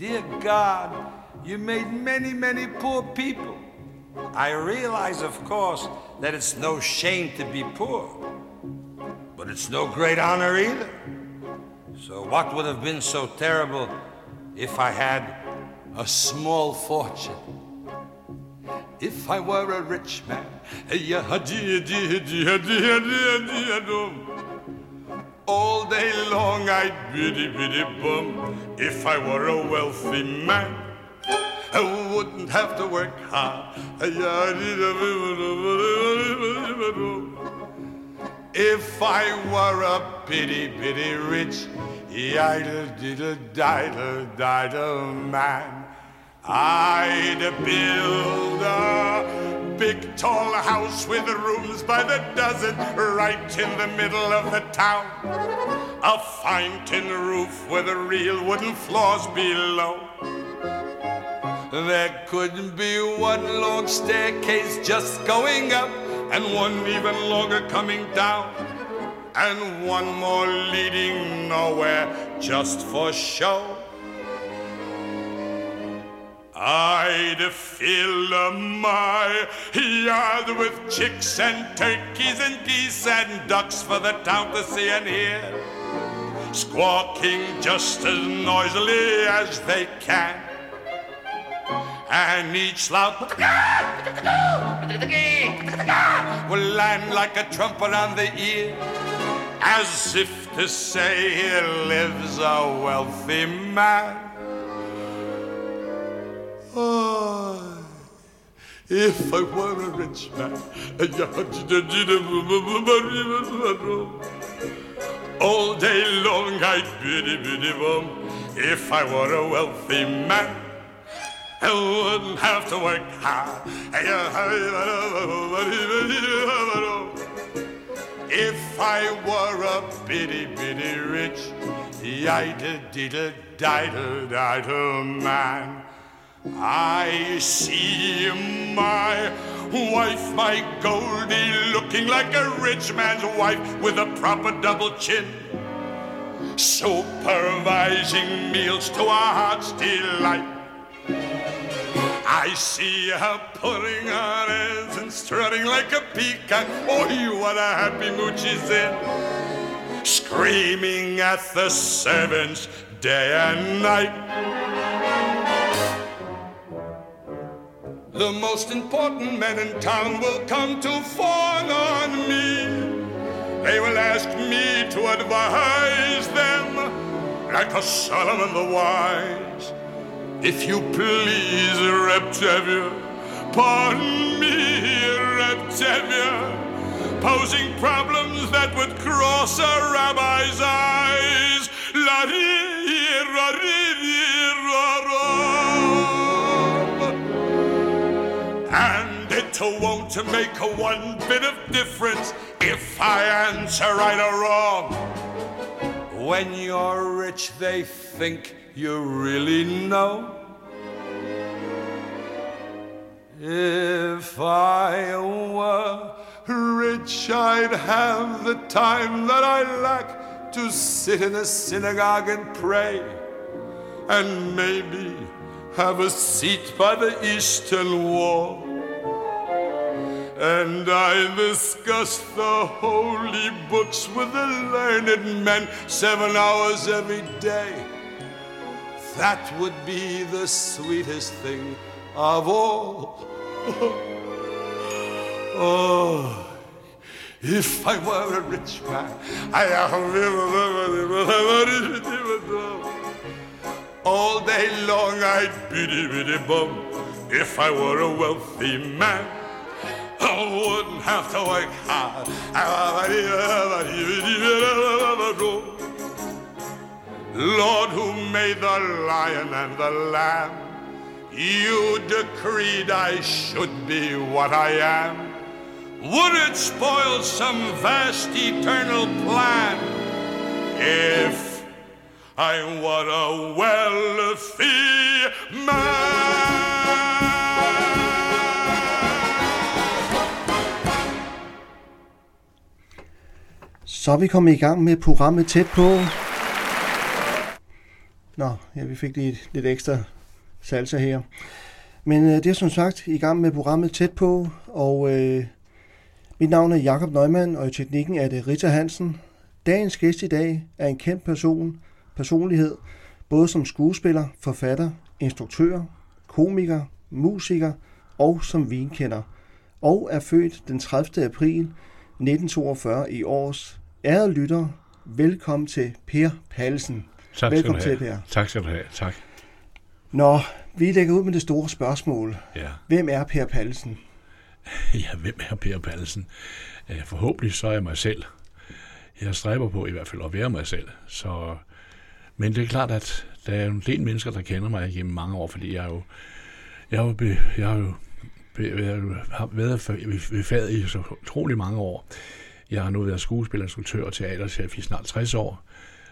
Dear God, you made many, many poor people. I realize, of course, that it's no shame to be poor, but it's no great honor either. So, what would have been so terrible if I had a small fortune? If I were a rich man, all day long I'd biddy biddy bum. If I were a wealthy man, I wouldn't have to work hard. If I were a bitty bitty rich, idle diddle diddle diddle man, I'd build a big tall house with rooms by the dozen right in the middle of the town. A fine tin roof with a real wooden floors below. There could be one long staircase just going up and one even longer coming down. And one more leading nowhere just for show. I'd fill my yard with chicks and turkeys and geese and ducks for the town to see and hear, squawking just as noisily as they can. And each loud will land like a trumpet on the ear, as if to say here lives a wealthy man. Oh, if I were a rich man, all day long I'd biddy biddy bum. If I were a wealthy man, I wouldn't have to work hard. If I were a bitty bitty rich, yiddle diddle diddle diddle man. I see my wife, my Goldie, looking like a rich man's wife with a proper double chin. Supervising meals to our heart's delight. I see her putting on airs and strutting like a peacock. Oh, what a happy mood she's in. Screaming at the servants day and night. The most important men in town will come to fawn on me. They will ask me to advise them, like a Solomon the wise. If you please, Reptavia, pardon me, Reptavia, posing problems that would cross a rabbi's eyes. La ra It won't make a one bit of difference if I answer right or wrong. When you're rich, they think you really know. If I were rich, I'd have the time that I lack to sit in a synagogue and pray, and maybe have a seat by the eastern wall. And I discuss the holy books with the learned men seven hours every day. That would be the sweetest thing of all. oh, if I were a rich man, I all day long I'd biddy bum. If I were a wealthy man, I wouldn't have to work hard. Lord, who made the lion and the lamb, you decreed I should be what I am. Would it spoil some vast eternal plan if I were a wealthy man? Så er vi kommet i gang med programmet tæt på. Nå, ja, vi fik lige lidt ekstra salsa her. Men øh, det er som sagt i gang med programmet tæt på, og øh, mit navn er Jakob Neumann, og i teknikken er det Rita Hansen. Dagens gæst i dag er en kendt person, personlighed, både som skuespiller, forfatter, instruktør, komiker, musiker og som vinkender, og er født den 30. april 1942 i års. Ærede lytter, velkommen til Per Palsen. Tak Velkommen skal du til. Per. Tak skal du have. Tak. Nå, vi lægger ud med det store spørgsmål. Ja. Hvem er Per Palsen? ja, hvem er Per Pallesen? Øh, Forhåbentlig så er jeg mig selv. Jeg stræber på i hvert fald at være mig selv. Så, men det er klart, at der er en del mennesker, der kender mig gennem mange år, fordi jeg er jo, jeg er jo, be, jeg er jo, be, jeg har været ved faget i så utrolig mange år. Jeg har nu været skuespiller, instruktør og teaterchef i snart 60 år,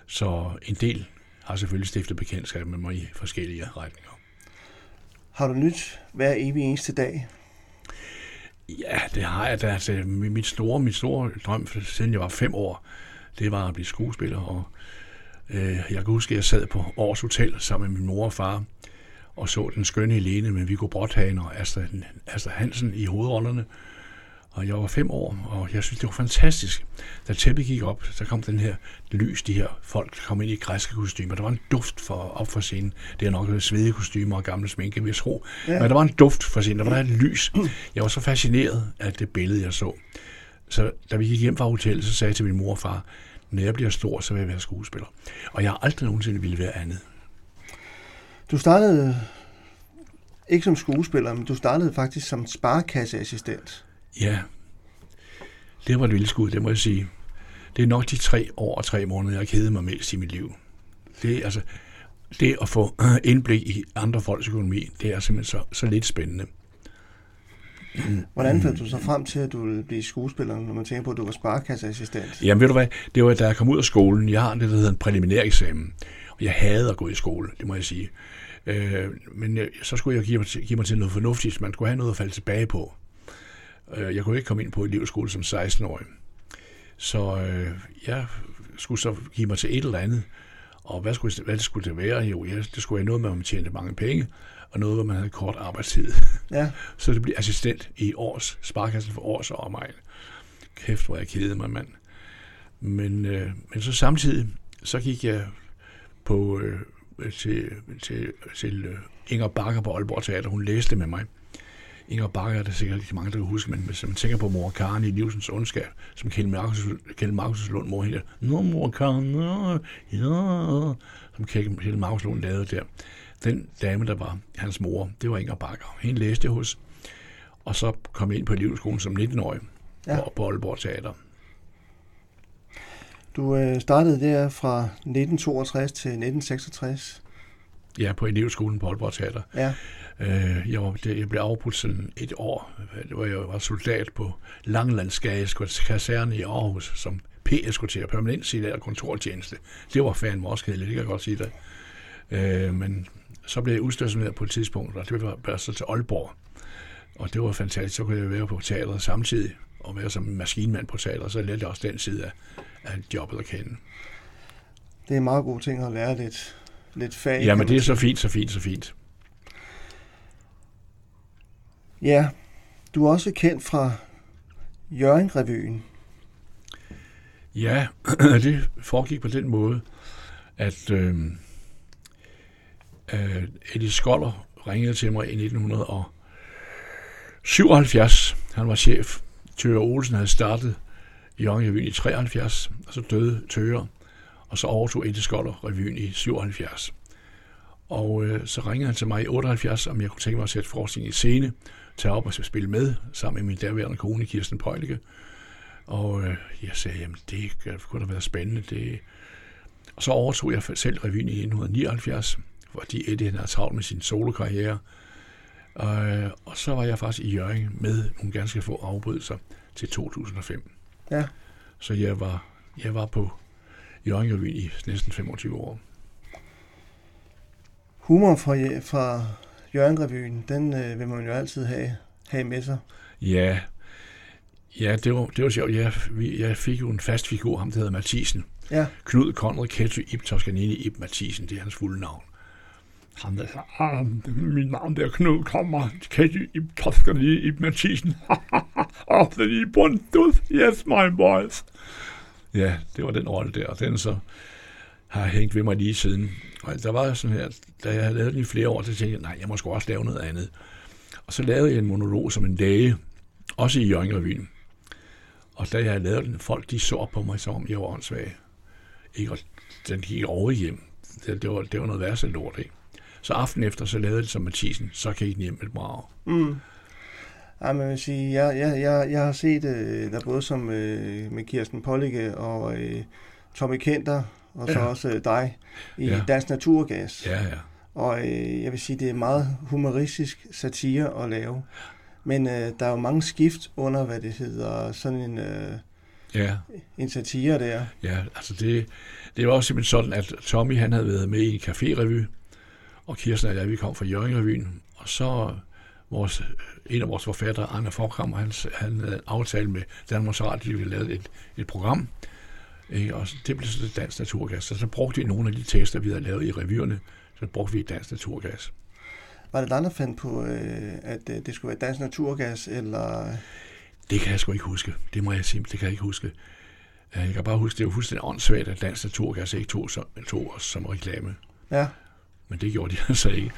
så en del har selvfølgelig stiftet bekendtskab med mig i forskellige retninger. Har du nyt hver evig eneste dag? Ja, det har jeg da. Altså, mi- mit store, mit store drøm, for- siden jeg var fem år, det var at blive skuespiller. Og, øh, jeg kan huske, at jeg sad på Års Hotel sammen med min mor og far, og så den skønne Helene med Viggo Brothagen og Astrid, Astrid Hansen i hovedrollerne. Og jeg var fem år, og jeg synes, det var fantastisk. Da tæppet gik op, så kom den her lys, de her folk, der kom ind i græske kostymer. Der var en duft for, op for scenen. Det er nok svedige kostymer og gamle sminke, jeg tro. Ja. Men der var en duft for scenen, der var et lys. Jeg var så fascineret af det billede, jeg så. Så da vi gik hjem fra hotellet, så sagde jeg til min mor og far, når jeg bliver stor, så vil jeg være skuespiller. Og jeg har aldrig nogensinde ville være andet. Du startede ikke som skuespiller, men du startede faktisk som sparekasseassistent. Ja, det var et vildskud, det må jeg sige. Det er nok de tre år og tre måneder, jeg har kedet mig mest i mit liv. Det er altså, det at få øh, indblik i andre folks økonomi, det er simpelthen så, så lidt spændende. Hvordan fandt du så frem til, at du ville blive skuespiller, når man tænker på, at du var sparekasseassistent? Jamen ved du hvad, det var da jeg kom ud af skolen, jeg har det, der hedder en præliminær eksamen, og jeg havde at gå i skole, det må jeg sige. Øh, men jeg, så skulle jeg give mig, til, give mig til noget fornuftigt, man skulle have noget at falde tilbage på. Øh, jeg kunne ikke komme ind på elevskole som 16-årig. Så øh, jeg skulle så give mig til et eller andet. Og hvad skulle, hvad skulle det være? Jo, ja, det skulle være noget med, at man tjente mange penge, og noget, hvor man havde kort arbejdstid. Ja, Så det blev assistent i års, sparkassen for års og omegn. Kæft, hvor jeg kedede mig, mand. Men, øh, men så samtidig, så gik jeg på, øh, til, til, til øh, Inger Bakker på Aalborg Teater. Hun læste med mig. Inger Bakker er der sikkert ikke mange, der kan huske, men hvis man tænker på mor Karen i Livsens Ondskab, som Kjeld Markus, Kjeld Markus Lund mor hedder, Nå, mor Karen, nå, ja, som Kjeld Markus Lund lavede der. Den dame, der var hans mor, det var Inger Bakker. Hende læste hos, og så kom ind på elevskolen som 19-årig Ja. ja. på, på Aalborg Teater. du øh, startede der fra 1962 til 1966. Ja, på elevskolen på Aalborg Teater. Ja, Øh, jeg, var, jeg blev afbrudt sådan et år, var jeg var soldat på Langelandsgade kaserne i Aarhus, som P-eskorterer, permanent sit og kontortjeneste. Det var fandme også kedeligt, det kan jeg godt sige dig. Øh, men så blev jeg udstationeret på et tidspunkt, og det var bare så til Aalborg. Og det var fantastisk, så kunne jeg være på teateret samtidig, og være som maskinmand på teateret, så lærte jeg også den side af, af jobbet at kende. det er en meget god ting at lære lidt, lidt fag. Ja, kan men man det er så fint, så fint, så fint. Ja, du er også kendt fra Jørgen-revyen. Ja, det foregik på den måde, at øh, øh, Eddie Skoller ringede til mig i 1977. Han var chef. Tøger Olsen havde startet Jørgen Revyen i 73, og så døde Tøger, og så overtog Eddie Skoller revyen i 77. Og øh, så ringede han til mig i 78, om jeg kunne tænke mig at sætte forskning i scene, tage op og spille med, sammen med min derværende kone Kirsten Pøjlike. Og øh, jeg sagde, jamen det kunne da være spændende. Det... Og så overtog jeg selv revyen i 1979, fordi Eddie havde travlt med sin solokarriere. Øh, og så var jeg faktisk i Jørgen med nogle ganske få afbrydelser til 2005. Ja. Så jeg var, jeg var på Jørgen Revyen i næsten 25 år. Humor fra, fra Jørgen-revyen, den øh, vil man jo altid have, have med sig. Ja, Ja, det var, det var sjovt. Jeg, jeg fik jo en fast figur, ham der hedder Mathisen. Ja, Knud Conrad Ketty Ib Toscanini Ib Mathisen, det er hans fulde navn. Ham der sagde, ah, mit navn der Knud kommer, Ketty Ib Toscanini Ib Mathisen. Of the Ibundus, yes my boys. Ja, det var den rolle der, og den så har hængt ved mig lige siden. Og der var sådan her, da jeg havde lavet den i flere år, så tænkte jeg, nej, jeg må sgu også lave noget andet. Og så lavede jeg en monolog som en dage, også i Jørgen Og da jeg lavede den, folk de så på mig, som om jeg var åndssvag. Ikke? Og den gik over hjem. Det, det, var, det var noget værste lort, ikke? Så aften efter, så lavede jeg det som Mathisen, så gik den hjem med et brag. mm. Ja, man vil sige, jeg, jeg, jeg, jeg har set øh, der både som øh, med Kirsten Pollicke og øh, Tommy Kenter, og så Ja. også øh, dig i Ja. Dansk Naturgas. Ja, ja. Og øh, jeg vil sige, det er meget humoristisk satire at lave. Men øh, der er jo mange skift under, hvad det hedder, sådan en, øh, Ja, en satire der. ja, altså det, det var også simpelthen sådan, at Tommy han havde været med i en café-revy, og Kirsten og jeg, vi kom fra Jørgen-revyen, og så vores, en af vores forfattere, Anna Forkram, han, han havde en aftale med Danmarks Radio, at vi lavede et, et program, ikke? og det blev så Dansk Naturgas. Så så brugte vi nogle af de tekster, vi havde lavet i revyerne, så brugte vi Dansk Naturgas. Var det dig, der fandt på, øh, at øh, det skulle være Dansk Naturgas, eller... Det kan jeg sgu ikke huske. Det må jeg sige, det kan jeg ikke huske. Øh, Jeg kan bare huske, det var fuldstændig åndssvagt, at Dansk Naturgas ikke tog, som, tog os som reklame. Ja, Men det gjorde de altså ikke.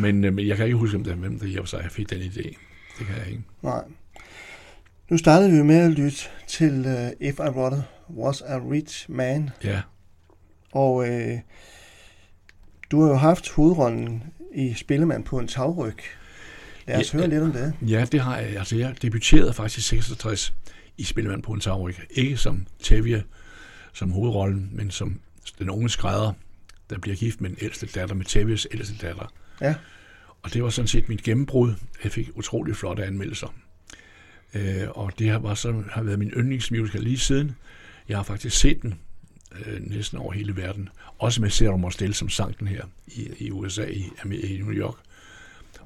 Men, øh, men jeg kan ikke huske, hvem der for sig fik den idé. Det kan jeg ikke. nej. Nu startede vi med at lytte til uh, If I Were- Was a Rich Man, Ja, og øh, du har jo haft hovedrollen i Spillemand på en tagryg. Lad os Ja, høre lidt om det. ja det har jeg. Altså, jeg debuterede faktisk i 66 i Spillemand på en tagryg. Ikke som Tevye, som hovedrollen, men som den unge skrædder, der bliver gift med den ældste datter, med Tevyes ældste datter. Ja, Og det var sådan set mit gennembrud. Jeg fik utrolig flotte anmeldelser. Øh, og det har, var så, har været min yndlingsmusical lige siden. Jeg har faktisk set den øh, næsten over hele verden. Også med Sarah Mostel, som sang den her i, i USA, i, i New York.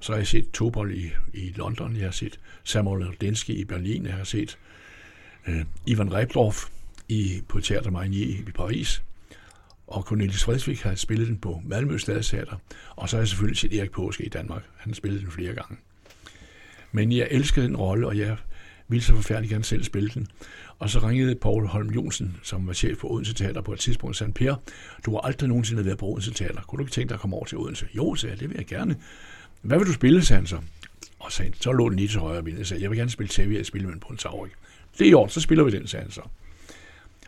Så har jeg set Topol i, i London, jeg har set Samuel Denske i Berlin, jeg har set øh, Ivan Rebdorf i, på Teater Marigny i Paris. Og Cornelis Fredsvik har spillet den på Malmø Stadsteater. Og så har jeg selvfølgelig set Erik Påske i Danmark. Han har spillet den flere gange. Men jeg elskede den rolle, og jeg ville så forfærdeligt gerne selv spille den. Og så ringede Paul Holm Jonsen, som var chef på Odense Teater på et tidspunkt, og sagde, Per, du har aldrig nogensinde været på Odense Teater. Kunne du ikke tænke dig at komme over til Odense? Jo, sagde jeg, det vil jeg gerne. Hvad vil du spille, sagde han så. Og sagde, så lå den lige til højre ben. Jeg sagde, jeg vil gerne spille Xavier, jeg spiller på en tavrik. Det er i orden, så spiller vi den, sagde han så.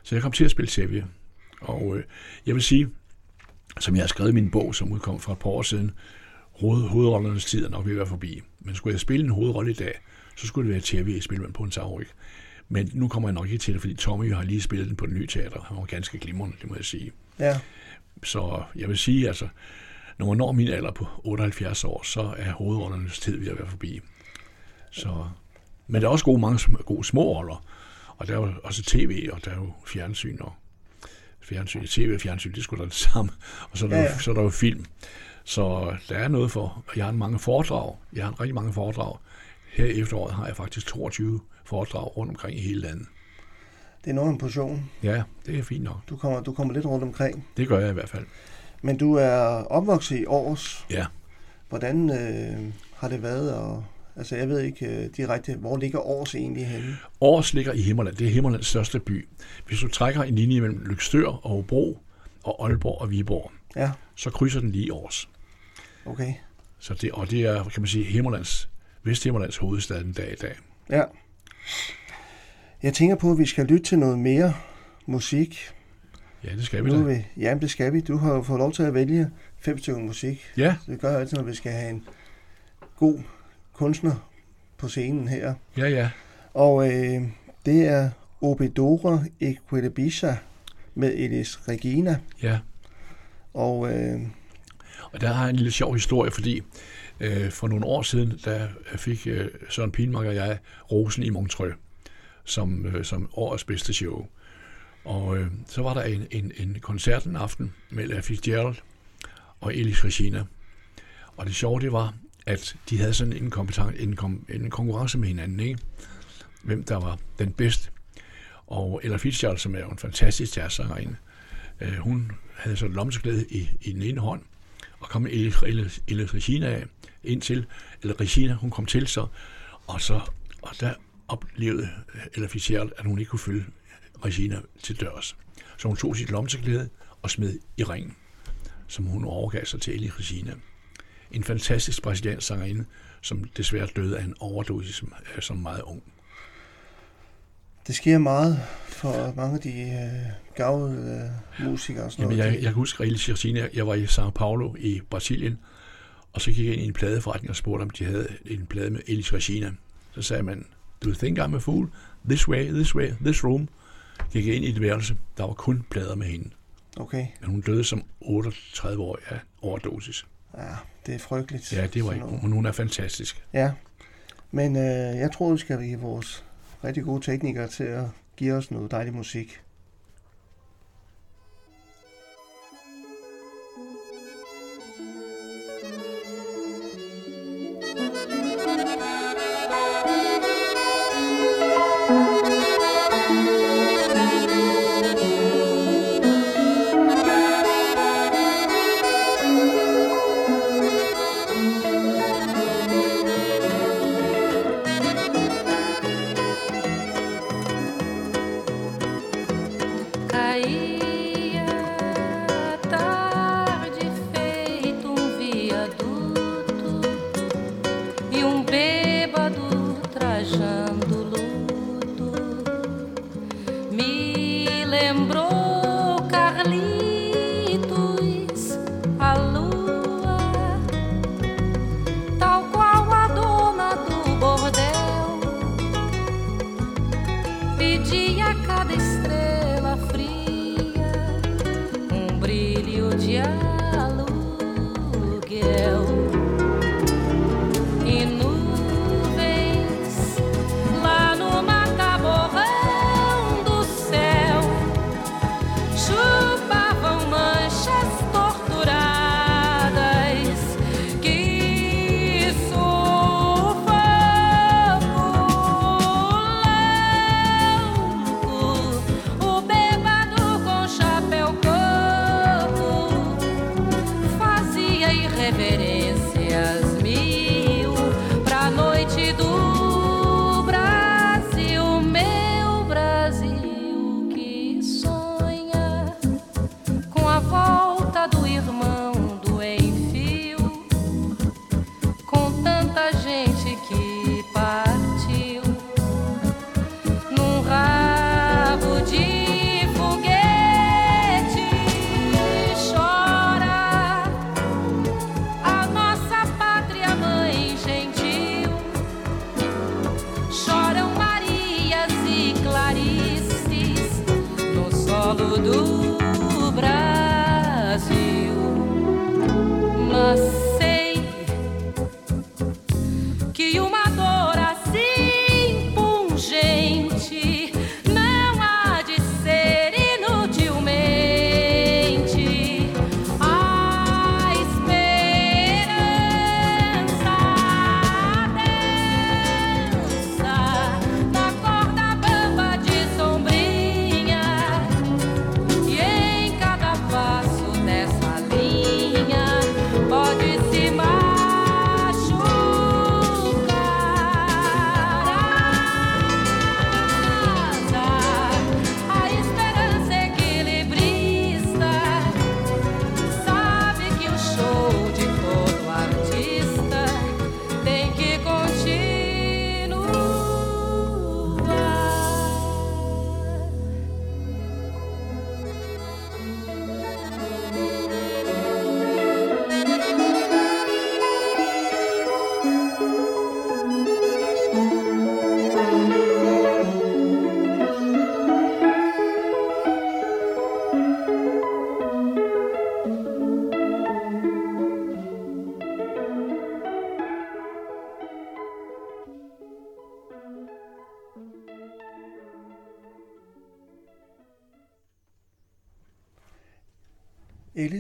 Så jeg kom til at spille Xavier. Og øh, jeg vil sige, som jeg har skrevet i min bog, som udkom for et par år siden, hoved, hovedrollernes tid er nok ved at være forbi. Men skulle jeg spille en hovedrolle i dag, så skulle det være tv i spilmand på en tagryg. Men nu kommer jeg nok ikke til det, fordi Tommy har lige spillet den på det nye teater. Han var ganske glimrende, det må jeg sige. ja. Så jeg vil sige, altså, når man når min alder på 78 år, så er hovedrollernes tid ved at være forbi. Så, men der er også gode, mange gode små roller. Og der er jo også tv, og der er jo fjernsyn, og fjernsyn, tv og fjernsyn, det sgu da det samme. Og så er der, Ja, ja. Så er der jo film. Så der er noget for, jeg har mange foredrag. Jeg har rigtig mange foredrag. Her i efteråret har jeg faktisk 22 foredrag rundt omkring i hele landet. Det er noget en portion. Ja, det er fint nok. Du kommer, du kommer lidt rundt omkring. Det gør jeg i hvert fald. Men du er opvokset i Aarhus. Ja. Hvordan øh, har det været? Og, altså, jeg ved ikke øh, direkte, hvor ligger Aarhus egentlig henne? Aarhus ligger i Himmerland. Det er Himmerlands største by. Hvis du trækker en linje mellem Lykstør og Hobro og Aalborg og Viborg, Ja, så krydser den lige Aarhus. okay. Så det, og det er, kan man sige, Himmerlands, Vesthimmerlands hovedstad den dag i dag. Ja. Jeg tænker på, at vi skal lytte til noget mere musik. Ja, det skal vi Nu da. vi, jamen, det skal vi. Du har jo fået lov til at vælge fem stykker musik. Ja, Så det gør jeg altid, når vi skal have en god kunstner på scenen her. ja, ja. Og øh, det er Obedora Equidebisha med Elis Regina. ja. Og øh, Og der har jeg en lille sjov historie, fordi øh, for nogle år siden, der fik øh, Søren Pilmark og jeg Rosen i Montreux som, øh, som årets bedste show. Og øh, så var der en, en, en koncert en aften med La Fitzgerald og Elis Regina. Og det sjove det var, at de havde sådan en, kompetence, en, kom, en konkurrence med hinanden. Ikke? hvem der var den bedste. Og Ella Fitzgerald, som er jo en fantastisk jazzsangerinde, øh, hun havde så lomseklæde i, i den ene hånd, og kom Elle, Elle Regina af, indtil, eller Regina, hun kom til så, og så, og der oplevede øh, Ella Fitzgerald, at hun ikke kunne følge Regina til dørs. Så hun tog sit lomseklæde og smed i ringen, som hun overgav sig til Eli Regina. En fantastisk brasiliansk sangerinde, som desværre døde af en overdosis som, som meget ung. Det sker meget for mange af de øh, gavede øh, musikere. Og sådan Jamen, noget. jeg, jeg kan huske Eli Regina, jeg var i São Paulo i Brasilien, og så gik jeg ind i en pladeforretning og spurgte, om de havde en plade med Elis Regina. Så sagde man, you think I'm a fool? This way, this way, this room. Gik jeg ind i et værelse, der var kun plader med hende. Okay. Men hun døde som 38 år af overdosis. Ja, det er frygteligt. Ja, det var ikke, men hun er fantastisk. Ja, men øh, jeg tror, vi skal give vores rigtig gode teknikere til at give os noget dejlig musik.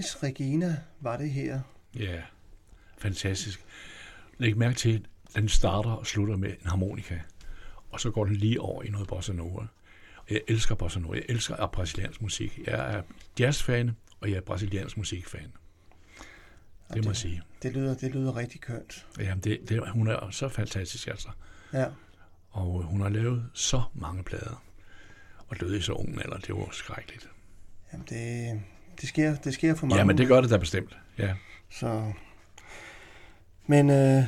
Ellis Regina var det her. Ja, fantastisk. Læg mærke til, at den starter og slutter med en harmonika. og så går den lige over i noget bossa nova. Jeg elsker bossa nova. Jeg elsker brasiliansk musik. Jeg er jazzfan, og jeg er brasiliansk musikfan. Det må jeg sige. Det lyder, det lyder rigtig kønt. Jamen, det, det, hun er så fantastisk, altså. Ja. Og hun har lavet så mange plader. Og døde i så ung alder. Det var skrækkeligt. Jamen, det, det, sker, det sker for mange. Ja, men det gør det da bestemt. Ja. Så... Men øh,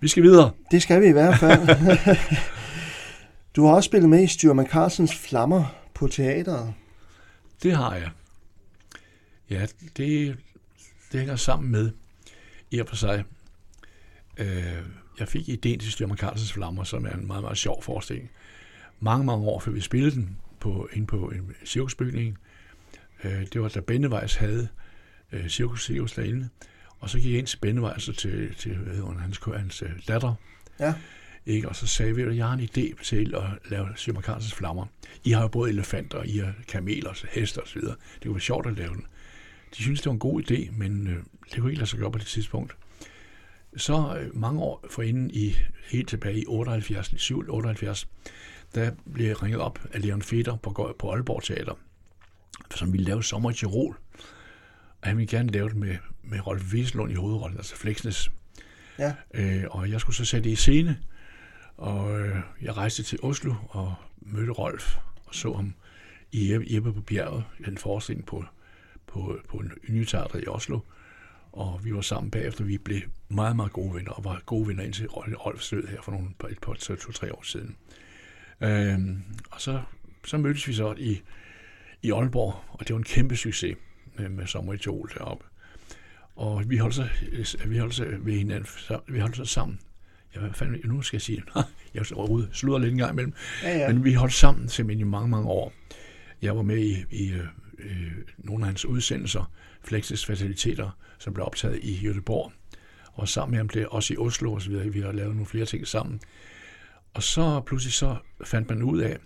Vi skal videre. det skal vi i hvert fald. du har også spillet med i Styrman Carlsens Flammer på teateret. Det har jeg. Ja, det, det hænger sammen med, i og for sig, øh, jeg fik ideen til Styrman Carlsens Flammer, som er en meget, meget sjov forestilling. Mange, mange år før vi spillede den på, inde på en cirkusbygning. Øh, det var da Bennevejs havde øh, cirkus, cirkus derinde. Og så gik jeg ind til Bennevejs og til, til hvad hedder hun, hans, hans øh, datter, Ja. ikke? Og så sagde vi, at jeg har en idé til at lave Styrman Carlsens Flammer. I har jo både elefanter, I har kameler, heste osv. Det kunne være sjovt at lave den. De synes det var en god idé, men øh, det kunne ikke lade sig gøre på det tidspunkt. Så øh, mange år forinden, i, helt tilbage i 78, 7, 78, der blev jeg ringet op af Leon Feder på, på Aalborg Teater, som ville lave Sommer i Tirol. Og han ville gerne lave det med, med Rolf Wieslund i hovedrollen, altså Flexnes. Ja. Øh, og jeg skulle så sætte det i scene, og øh, jeg rejste til Oslo og mødte Rolf og så ham i Jeppe, på bjerget, en forestilling på, på, på en nyteater i Oslo. Og vi var sammen bagefter, vi blev meget, meget gode venner, og var gode venner indtil Rolf død her for nogle, et par, to, to, tre år siden. Øhm, og så, så mødtes vi så i, i Aalborg, og det var en kæmpe succes med, med Sommer i Tjol deroppe. Og vi holdt så, vi holdt så ved hinanden, så, vi holdt så sammen. Ja, hvad fanden, nu skal jeg sige, jeg er slutter lidt en gang imellem. Ja, ja. Men vi holdt sammen simpelthen i mange, mange år. Jeg var med i, i øh, øh, nogle af hans udsendelser, Flexes Faciliteter, som blev optaget i Göteborg. Og sammen med ham blev også i Oslo videre. Vi har lavet nogle flere ting sammen. Og så pludselig så fandt man ud af,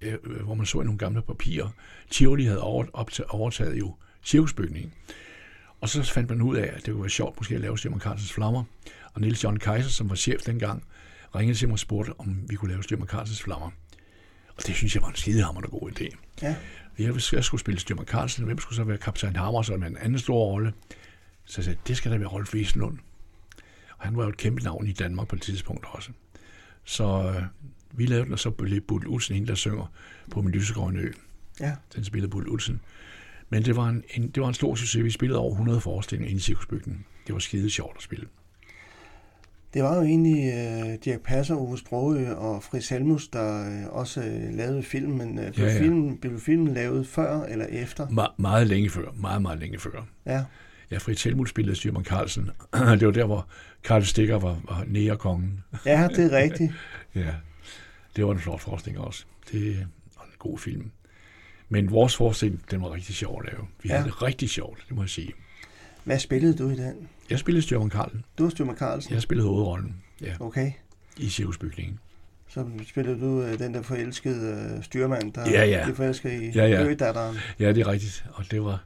øh, hvor man så i nogle gamle papirer, Tivoli havde over, overtaget jo cirkusbygningen. Og så fandt man ud af, at det kunne være sjovt måske at lave Styrman Carlsens Flammer. Og Niels John Kaiser, som var chef dengang, ringede til mig og spurgte, om vi kunne lave Styrman Carlsens Flammer. Og det synes jeg var en skidehammer og god idé. Ja. Jeg, jeg skulle spille Styrman Carlsen, hvem skulle så være kaptajn Hammer, som en anden stor rolle? Så jeg sagde, det skal da være Rolf Wieslund. Og han var jo et kæmpe navn i Danmark på et tidspunkt også. Så øh, vi lavede den, og så blev Bull Olsen hende, der synger på min lysegrønne ø. Ja. Den spillede Bull Olsen. Men det var, en, en, det var en stor succes. Vi spillede over 100 forestillinger inde i cirkusbygningen. Det var skide sjovt at spille. Det var jo egentlig øh, Dirk Passer, Ove Sprogø og Fris Helmus, der øh, også øh, lavede filmen. Øh, blev, Ja, ja. Filmen, blev filmen lavet før eller efter? Me- meget længe før. Meget, meget længe før. Ja. Ja, Fritz Helmut spillede Styrman Carlsen. det var der, hvor Karl Stikker var, var nærekongen. Ja, det er rigtigt. Ja, det var en flot forestilling også. Det var en god film. Men vores forestilling, den var rigtig sjov at lave. Vi Ja. havde det rigtig sjovt, det må jeg sige. Hvad spillede du i den? Jeg spillede Stjørn Karlen. Du var Styrman Carlsen. Jeg spillede hovedrollen ja, Okay. i cirkusbygningen. Så spillede du øh, den der forelskede øh, styrmand, der Ja, ja. blev forelsket i Ja, ja. ødatteren. Ja, det er rigtigt. Og det var...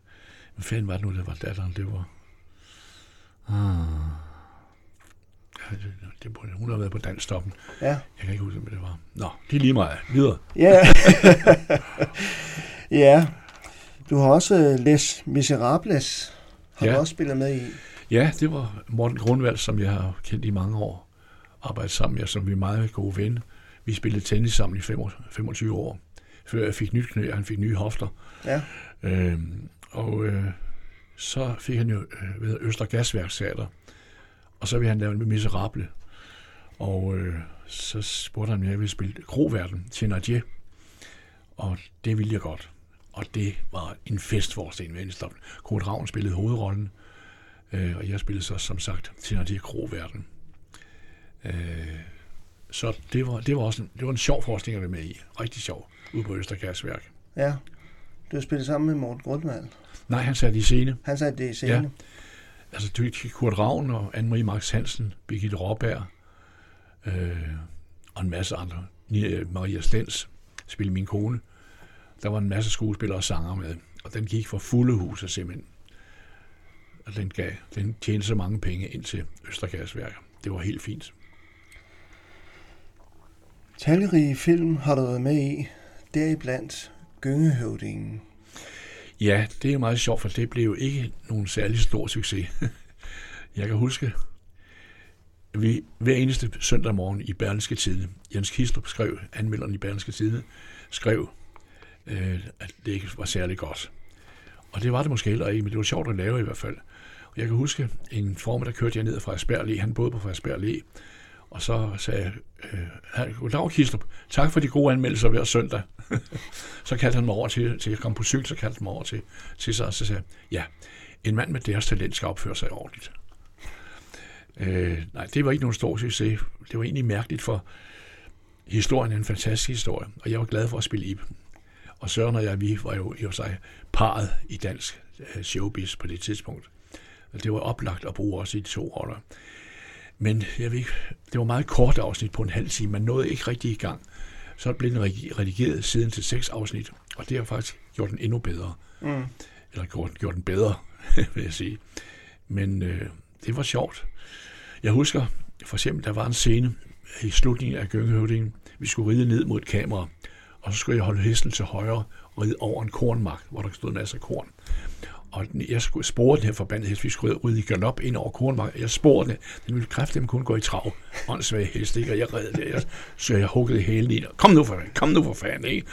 Hvad fanden var det nu, det var datteren? Det var... Ah. Det, det, hun har været på dansstoppen. Ja. Jeg kan ikke huske, hvad det var. Nå, det er lige meget. Videre. Ja. ja. Du har også øh, Les Miserables, har Ja. du også spillet med i. Ja, det var Morten Grundvald, som jeg har kendt i mange år. Arbejdet sammen med, som vi er meget gode venner. Vi spillede tennis sammen i fem- 25 år. Før jeg fik nyt knæ, og han fik nye hofter. Ja. Øhm, og øh, så fik han jo øh, ved Øster Gasværksteater. Og så ville han lave en miserable. Og øh, så spurgte han, om jeg ville spille Kroverden, Thénardier. Og det ville jeg godt. Og det var en festforestilling ved Enstoppen. Kurt Ravn spillede hovedrollen. Øh, og jeg spillede så, som sagt, Thénardier Kroverden. Øh, så det var, det var også en, det var en sjov forestilling at være med i. Rigtig sjov. Ude på Øster Gasværk. Ja. Du har spillet sammen med Morten Grundvald. Nej, han satte i scene. Han sagde det i scene. Ja. Altså, Kurt Ravn og Anne-Marie Max Hansen, Birgitte Råberg øh, og en masse andre. Nia- Maria Stens spillede min kone. Der var en masse skuespillere og sanger med, og den gik for fulde huset simpelthen. Og den, gav, den tjente så mange penge ind til Østergasværk. Det var helt fint. Talrige film har du været med i, deriblandt Gyngehøvdingen. Ja, det er meget sjovt, for det blev jo ikke nogen særlig stor succes. Jeg kan huske, vi hver eneste søndag morgen i Berlingske Tidene, Jens Kistrup skrev, anmelderen i Berlingske Tidene, skrev, øh, at det ikke var særlig godt. Og det var det måske heller ikke, men det var sjovt at lave i hvert fald. Og jeg kan huske, en formiddag kørte jeg ned fra Asperg Han boede på Frederiksberg Og så sagde jeg, øh, goddag Kistrup, tak for de gode anmeldelser hver søndag. så kaldte han mig over til, til jeg kom på cykel, så kaldte han mig over til, til sig, og så sagde ja, en mand med deres talent skal opføre sig ordentligt. Øh, nej, det var ikke nogen stor succes. Det var egentlig mærkeligt, for historien er en fantastisk historie, og jeg var glad for at spille i Og Søren og jeg, vi var jo i sig parret i dansk øh, showbiz på det tidspunkt. Og det var oplagt at bruge også i de to roller. Men jeg ved ikke, det var meget kort afsnit på en halv time. Man nåede ikke rigtig i gang. Så blev den redigeret siden til seks afsnit, og det har faktisk gjort den endnu bedre. Mm. Eller gjort, gjort den bedre, vil jeg sige. Men øh, det var sjovt. Jeg husker for eksempel, der var en scene i slutningen af Gøngehøvdingen. Vi skulle ride ned mod et kamera, og så skulle jeg holde hesten til højre og ride over en kornmark, hvor der stod en masse korn. Og jeg skulle spore den her forbandede hest. Vi skulle ride i galop ind over kornmark. Jeg sporede den. Den ville kræfte kun gå i trav. Åndssvage hest, ikke? Og jeg redde det. Jeg, så jeg huggede hælen i. Kom nu for fanden, kom nu for fanden, ikke?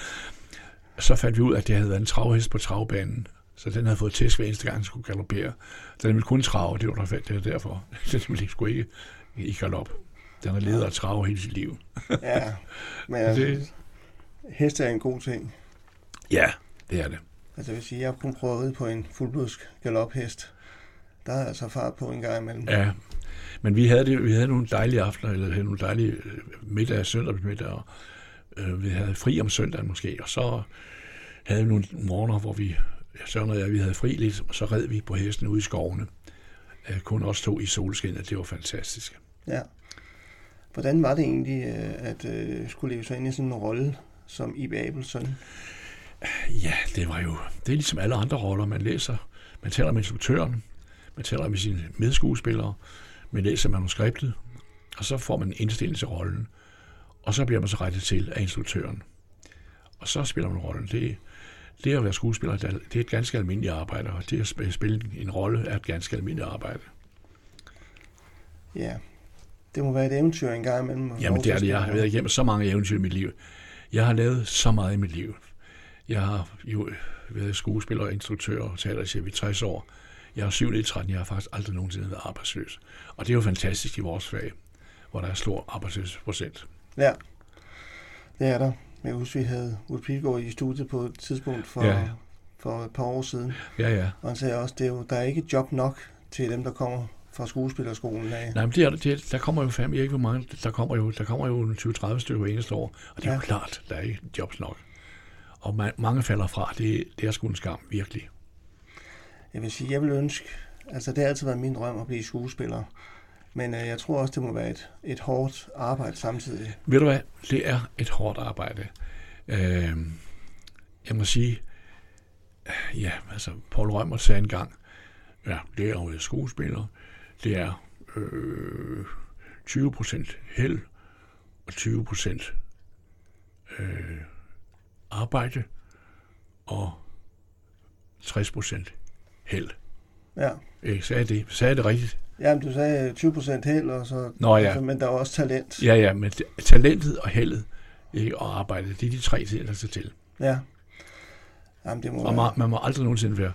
Så fandt vi ud af, at det havde været en travhest på travbanen. Så den havde fået tæsk hver eneste gang, den skulle galopere. Den ville kun trave, det var der det var derfor. Den ville ikke, skulle ikke i galop. Den har ledet af trave hele sit liv. ja, men altså, det... heste er en god ting. Ja, det er det. Altså jeg vil sige, jeg har kun prøvet at ride på en fuldblods galophest. Der er altså fart på en gang imellem. Ja, men vi havde, det, vi havde nogle dejlige aftener, eller havde nogle dejlige øh, middage, søndagsmiddag, og øh, vi havde fri om søndagen måske, og så havde vi nogle morgener, hvor vi så når jeg, vi havde fri lidt, så red vi på hesten ude i skovene. Øh, kun også to i solskinnet, det var fantastisk. Ja. Hvordan var det egentlig, øh, at øh, skulle leve sig ind i sådan en rolle som Ibe Abelson? Ja, det var jo, det er ligesom alle andre roller, man læser. Man taler med instruktøren, man taler med sine medskuespillere, man læser manuskriptet, og så får man en indstilling til rollen. Og så bliver man så rettet til af instruktøren. Og så spiller man rollen. Det, det at være skuespiller, det er et ganske almindeligt arbejde, og det at spille en rolle er et ganske almindeligt arbejde. Ja, det må være et eventyr en gang imellem. Jamen det er det. Jeg har været igennem så mange eventyr i mit liv. Jeg har lavet så meget i mit liv. Jeg har jo været skuespiller, instruktør og teaterchef i 60 år. Jeg er 7 13, jeg har faktisk aldrig nogensinde været arbejdsløs. Og det er jo fantastisk i vores fag, hvor der er stor arbejdsløshedsprocent. Ja, det er der. Jeg husker, vi havde Ulf Pilgaard i studiet på et tidspunkt for, ja. for et par år siden. Ja, ja. Og han sagde også, at der er ikke job nok til dem, der kommer fra skuespillerskolen af. Nej, men det er, det, der kommer jo fem, ikke hvor mange, der kommer jo, der kommer jo 20-30 stykker eneste år, og det er ja. jo klart, der er ikke jobs nok. Og man, mange falder fra, det, det er sgu en skam, virkelig. Jeg vil sige, jeg vil ønske, altså det har altid været min drøm at blive skuespiller, men øh, jeg tror også, det må være et, et hårdt arbejde samtidig. Ved du hvad? Det er et hårdt arbejde. Øh, jeg må sige, ja, altså Paul Rømer sagde engang, ja, det er jo skuespiller, det er øh, 20% held og 20% øh, arbejde og 60% held. Ja. Jeg sagde det, sagde det rigtigt? Jamen, du sagde 20 procent held, og så, Nå, ja. altså, men der er også talent. Ja, ja, men talentet og heldet ikke, og arbejdet, det er de tre ting, der skal til. Ja. Jamen, det må og man, man må aldrig nogensinde være,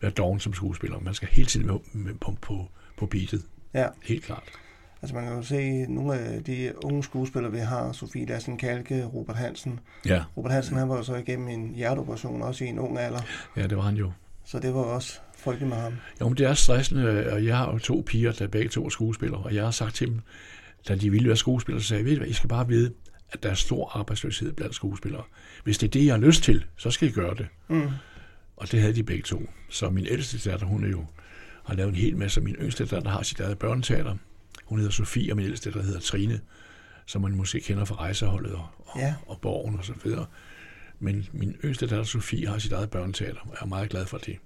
være doven som skuespiller. Man skal hele tiden være på, på, på beatet. Ja. Helt klart. Altså man kan jo se nogle af de unge skuespillere, vi har, Sofie Lassen Kalke, Robert Hansen. Ja. Robert Hansen, han var jo så igennem en hjerteoperation, også i en ung alder. Ja, det var han jo. Så det var også frygteligt med ham. Jo, men det er stressende, og jeg har jo to piger, der begge to er skuespillere, og jeg har sagt til dem, da de ville være skuespillere, så sagde jeg, ved I hvad, I skal bare vide, at der er stor arbejdsløshed blandt skuespillere. Hvis det er det, jeg har lyst til, så skal I gøre det. Mm. Og det havde de begge to. Så min ældste datter, hun er jo, har lavet en hel masse. Min yngste datter har sit eget børneteater. Hun hedder Sofie, og min ældste datter hedder Trine, som man måske kender fra rejseholdet og, ja. og borgen og så videre. Men min yngste datter Sofie har sit eget børneteater, og jeg er meget glad for det.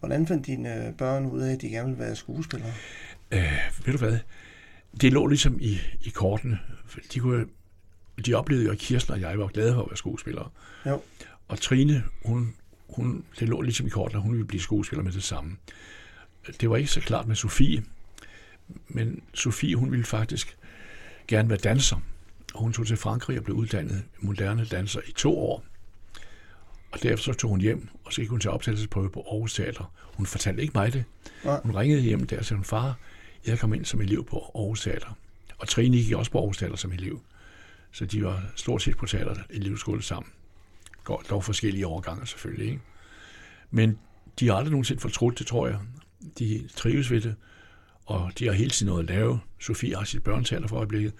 Hvordan fandt dine børn ud af, at de gerne ville være skuespillere? Øh, ved du hvad? Det lå ligesom i, i kortene. De kunne, de oplevede jo, at Kirsten og jeg var glade for at være skuespillere. Jo. Og Trine, hun, hun, det lå ligesom i korten, at hun ville blive skuespiller med det samme. Det var ikke så klart med Sofie, men Sofie, hun ville faktisk gerne være danser. Og hun tog til Frankrig og blev uddannet moderne danser i to år. Og derefter så tog hun hjem, og så gik hun til optagelsesprøve på Aarhus Teater. Hun fortalte ikke mig det. Nej. Hun ringede hjem der og sagde, hun, far, jeg kom ind som elev på Aarhus Teater. Og Trine gik også på Aarhus Teater som elev. Så de var stort set på teater elevskole sammen. Går dog forskellige årgange selvfølgelig, ikke? Men de har aldrig nogensinde fortrudt det, tror jeg. De trives ved det, og de har hele tiden noget at lave. Sofie har sit børneteater for øjeblikket,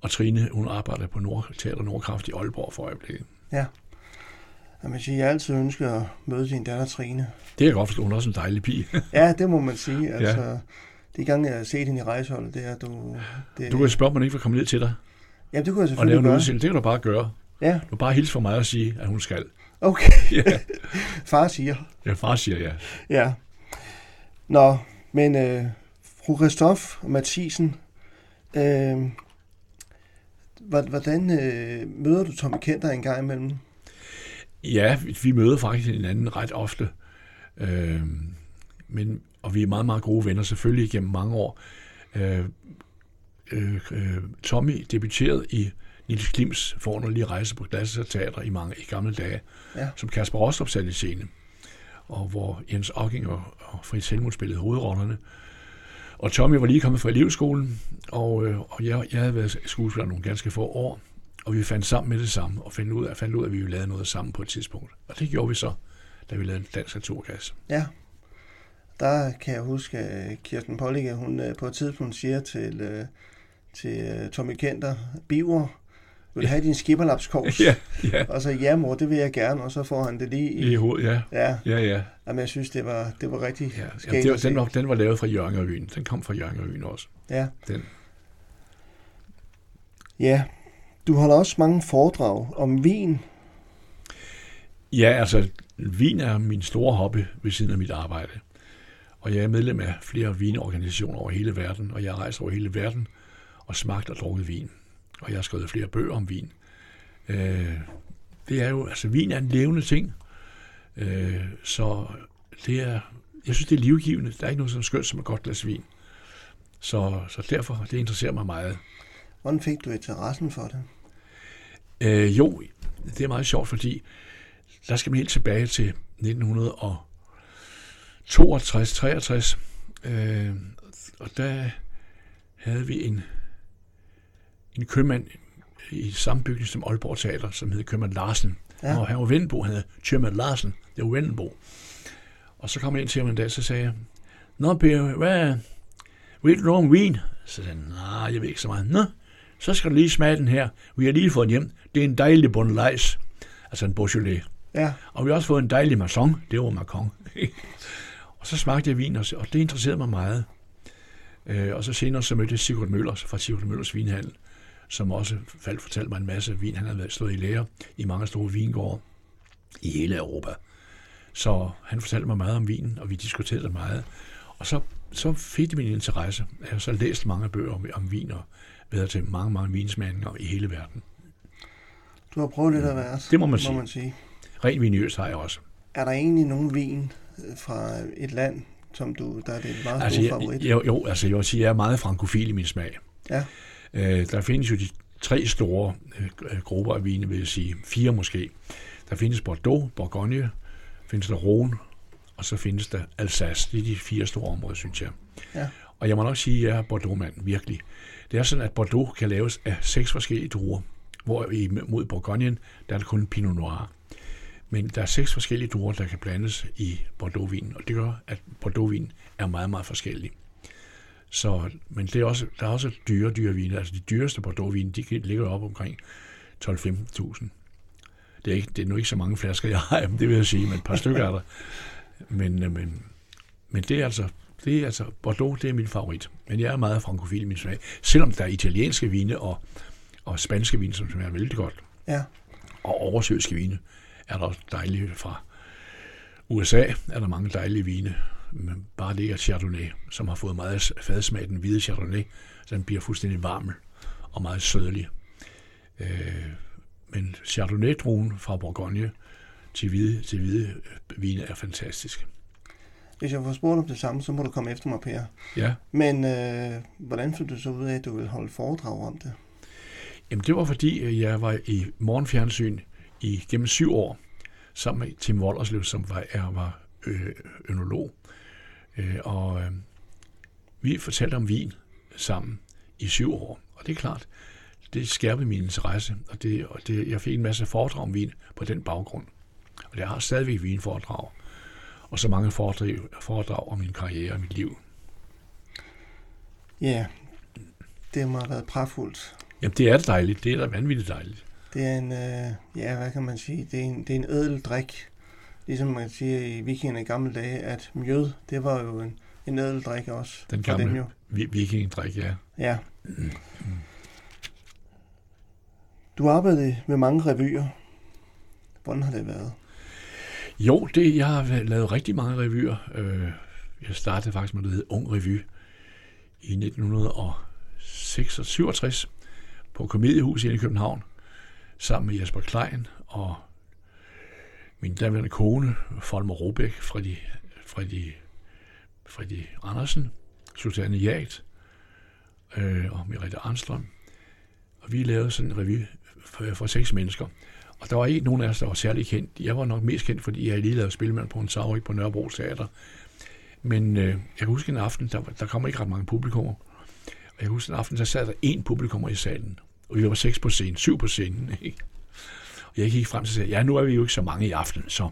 og Trine, hun arbejder på Nord Teater Nordkraft i Aalborg for øjeblikket. Ja. Jeg vil sige, jeg altid ønsker at møde din datter Trine. Det jeg godt forstå, hun er også en dejlig pige. Ja, det må man sige. Altså, ja. De gange, jeg har set hende i rejseholdet, det er, du... Det, Du kan spørge, om man ikke vil komme ned til dig Ja, det kunne jeg og lave selvfølgelig en gøre. udsendelse. Det kan du bare gøre. Ja, Du bare hilse for mig og sige, at hun skal. okay. Ja, Far siger. ja far siger ja. Ja. Nå, men øh, fru Christoph Mathisen, øh, hvor- hvordan øh, møder du Tommy Kenter en gang imellem? Ja, vi- møder faktisk hinanden ret ofte. Øh, men, og vi er meget, meget gode venner, selvfølgelig igennem mange år. Øh, øh, øh, Tommy debuterede i Nils Klims forunderlige rejse på Teater i mange i gamle dage, Ja. som Kasper Rostrup satte i scene, og hvor Jens Ocking og, og Fritz Helmut spillede hovedrollerne. Og Tommy var lige kommet fra elevskolen, og, øh, og jeg, jeg havde været skuespiller nogle ganske få år, og vi fandt sammen med det samme, og fandt ud af, fandt ud af at vi ville lave noget sammen på et tidspunkt. Og det gjorde vi så, da vi lavede en dansk naturgas. Ja. Der kan jeg huske, at Kirsten Pollige, hun øh, på et tidspunkt siger til, øh, til øh, Tommy Kenter, Biver, vil du have din skipperlapskors? Ja, ja. Og så, ja mor, det vil jeg gerne, og så får han det lige I i... hovedet, ja. Ja, Ja, ja. jamen, jeg synes, det var, det var rigtig ja. skægt ja det var, den, var, den var lavet fra Jørgenrevyen. Den kom fra Jørgenrevyen også. Ja. Den. ja, du holder også mange foredrag om vin. Ja, altså, vin er min store hobby ved siden af mit arbejde. Og jeg er medlem af flere vinorganisationer over hele verden, og jeg rejser over hele verden og smagt og drukket vin. Og jeg har skrevet flere bøger om vin. Øh, det er jo, altså vin er en levende ting, øh, så det er, jeg synes det er livgivende. Der er ikke noget så skønt som et godt glas vin. Så, så derfor, det interesserer mig meget. Hvordan fik du interessen for det? Øh, jo, det er meget sjovt, fordi der skal man helt tilbage til 1962-63, øh, og der havde vi en, en købmand i samme bygning som Aalborg Teater, som hed købmand Larsen. Ja. Og han var Vendelbo, han hed købmand Larsen. Det var Vendelbo. Og så kom jeg ind til ham en dag, så sagde jeg, Nå, Per, hvad, ved du noget om vin? Så sagde han, nej, jeg ved ikke så meget. Nå, så skal du lige smage den her. Vi har lige fået hjem. Det er en dejlig Bonlais, altså en Beaujolais. Ja, Og vi har også fået en dejlig Macon. Det var Macon. og så smagte jeg vin, og det interesserede mig meget. Øh, og så senere så mødte jeg Sigurd Møller fra Sigurd Møllers Vinhandel, som også faldt fortalte mig en masse vin. Han havde været stået i lære i mange store vingårde i hele Europa. Så han fortalte mig meget om vinen, og vi diskuterede meget. Og så, så fik det min interesse. Jeg har så læst mange bøger om, om vin og været til mange, mange vinsmagninger i hele verden. du har prøvet lidt af hvert. Det må man sige. Må man sige. Ren vinøs har jeg også. Er der egentlig nogen vin øh, fra et land, som du, der er det meget store Altså, favorit? jeg, jo, jo, altså jeg vil sige, jeg er meget frankofil i min smag. Ja. Øh, der findes jo de tre store øh, grupper af vine, vil jeg sige. Fire måske. Der findes Bordeaux, Bourgogne, findes der Rhône, og så findes der Alsace. Det er de fire store områder, synes jeg. Ja. Og jeg må nok sige, at jeg er Bordeaux-mand, virkelig. Det er sådan, at Bordeaux kan laves af seks forskellige druer, hvor mod Bourgogne, der er det kun Pinot Noir. Men der er seks forskellige druer, der kan blandes i Bordeaux-vinen, og det gør, at Bordeaux-vin er meget, meget forskellig. Så, men det er også, der er også dyre, dyre vine. Altså de dyreste Bordeaux-vine, de ligger op omkring 12-15.000. Det er, ikke, det er nu ikke så mange flasker, jeg har af dem, det vil jeg sige, men et par stykker er der. Men, øh, men, men det er altså, det er altså, Bordeaux, det er min favorit. Men jeg er meget frankofil i min smag. Selvom der er italienske vine og, og spanske vine, som smager vældig godt. Ja, Og oversøiske vine er der også dejlige fra USA. Er der mange dejlige vine. Men bare det er Chardonnay, som har fået meget fadsmag, den hvide Chardonnay. Så den bliver fuldstændig varm og meget sødlig. Øh, men Chardonnay-druen fra Bourgogne til hvide, til hvide vine er fantastisk. Hvis jeg får spurgt om det samme, så må du komme efter mig, Per. Ja, Men øh, hvordan fandt du så ud af, at du ville holde foredrag om det? Jamen, det var fordi, øh, jeg var i morgenfjernsyn i gennem syv år, sammen med Tim Wollerslev, som var, er, var øh, ønolog. Øh, og øh, vi fortalte om vin sammen i syv år. Og det er klart, det skærpede min interesse, og, det, og det, jeg fik en masse foredrag om vin på den baggrund. Og jeg har stadigvæk vinforedrag, og så mange foredrag, foredrag om min karriere og mit liv. Ja, det må have været pragtfuldt. Jamen, det er dejligt. Det er da vanvittigt dejligt. Det er en, øh, ja, hvad kan man sige, det er en, det er en ædel drik. Ligesom man siger i vikingerne i gamle dage, at mjød, det var jo en, en ædel drik også. Den gamle jo. vi- vikingedrik, ja. Ja. Du arbejdede med mange revyer. Hvordan har det været? Jo, det, jeg har lavet rigtig mange revyer. Øh, jeg startede faktisk med noget, der hed Ung Revy i 1967 på Komediehuset i København, sammen med Jesper Klein og min daværende kone, Folmer Robæk, Freddy, Freddy, Freddy Andersen, Susanne Jagt øh, og Merete Arnstrøm. Og vi lavede sådan en revy for, for seks mennesker. Og der var ikke nogen af os, der var særlig kendt. Jeg var nok mest kendt, fordi jeg lige lavede spilmand på en Saurik på Nørrebro Teater. Men øh, jeg kan huske en aften, der, der kom ikke ret mange publikummer. Og jeg husker en aften, der sad der én publikummer i salen. Og vi var seks på scenen, syv på scenen. Ikke? Og jeg gik frem til at sige, ja, nu er vi jo ikke så mange i aften, så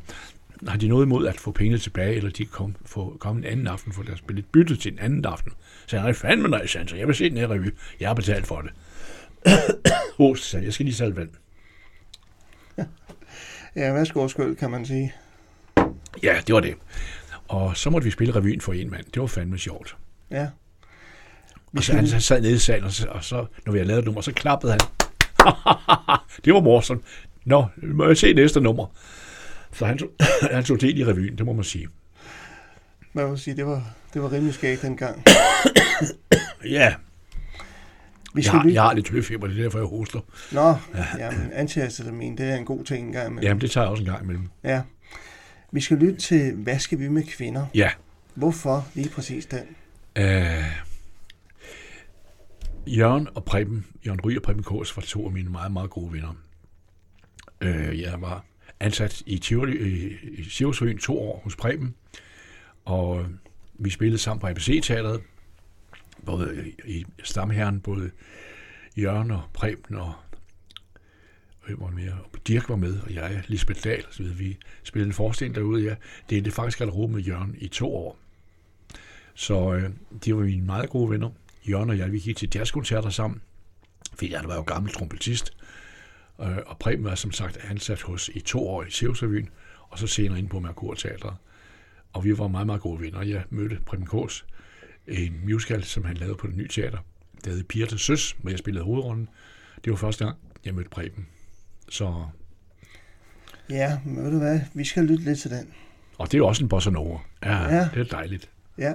har de noget imod at få pengene tilbage, eller de kan komme, få, komme en anden aften for deres billet byttet til en anden aften. Så jeg nej, fandme nej, sagde jeg vil se den her revy. Jeg har betalt for det. Host, sagde jeg skal lige salve vand. Ja, værsgo kan man sige. Ja, det var det. Og så måtte vi spille revyen for en mand. Det var fandme sjovt. Ja. Og så han, han sad nede i salen, og så, og så når vi havde lavet et nummer, så klappede han. det var morsomt. Nå, må jeg se næste nummer. Så han tog, han tog del i revyen, det må man sige. Vil jeg sige, det var, det var rimelig skægt dengang. Ja, Vi jeg har, lytte... jeg har lidt høfeber, det er derfor, jeg hoster. Nå, jamen, antihistamin, det er en god ting engang imellem. Jamen, det tager jeg også en gang imellem. Ja. Vi skal lytte til, hvad skal vi med kvinder? Ja, Hvorfor lige præcis den? øh, Jørgen og Preben, Jørgen Ry og Preben Kås var to af mine meget, meget gode venner. Øh, jeg var ansat i Sivsøen to år hos Preben, og vi spillede sammen på ABC-teateret, både i, Stamherren, både Jørgen og Preben og hvem var mere? Og Dirk var med, og jeg, Lisbeth Dahl, så videre. Vi spillede en forestilling derude. Jeg det faktisk garderobe med Jørgen i to år. Så øh, de var mine meget gode venner. Jørgen og jeg, vi gik til jazzkoncerter sammen, fordi jeg var jo gammel trompetist. Øh, og Preben var som sagt ansat hos i to år i Sjævsrevyen, og så senere inde på Merkur Teatret. Og vi var meget, meget gode venner. Jeg mødte Preben Kås en musical, som han lavede på det nye teater. Det hed Piger til Søs, hvor jeg spillede hovedrollen. Det var første gang, jeg mødte Preben. Så, Ja, men ved du hvad? Vi skal lytte lidt til den. og det er jo også en bossa nova. Ja, Ja. ja. det er dejligt. Ja.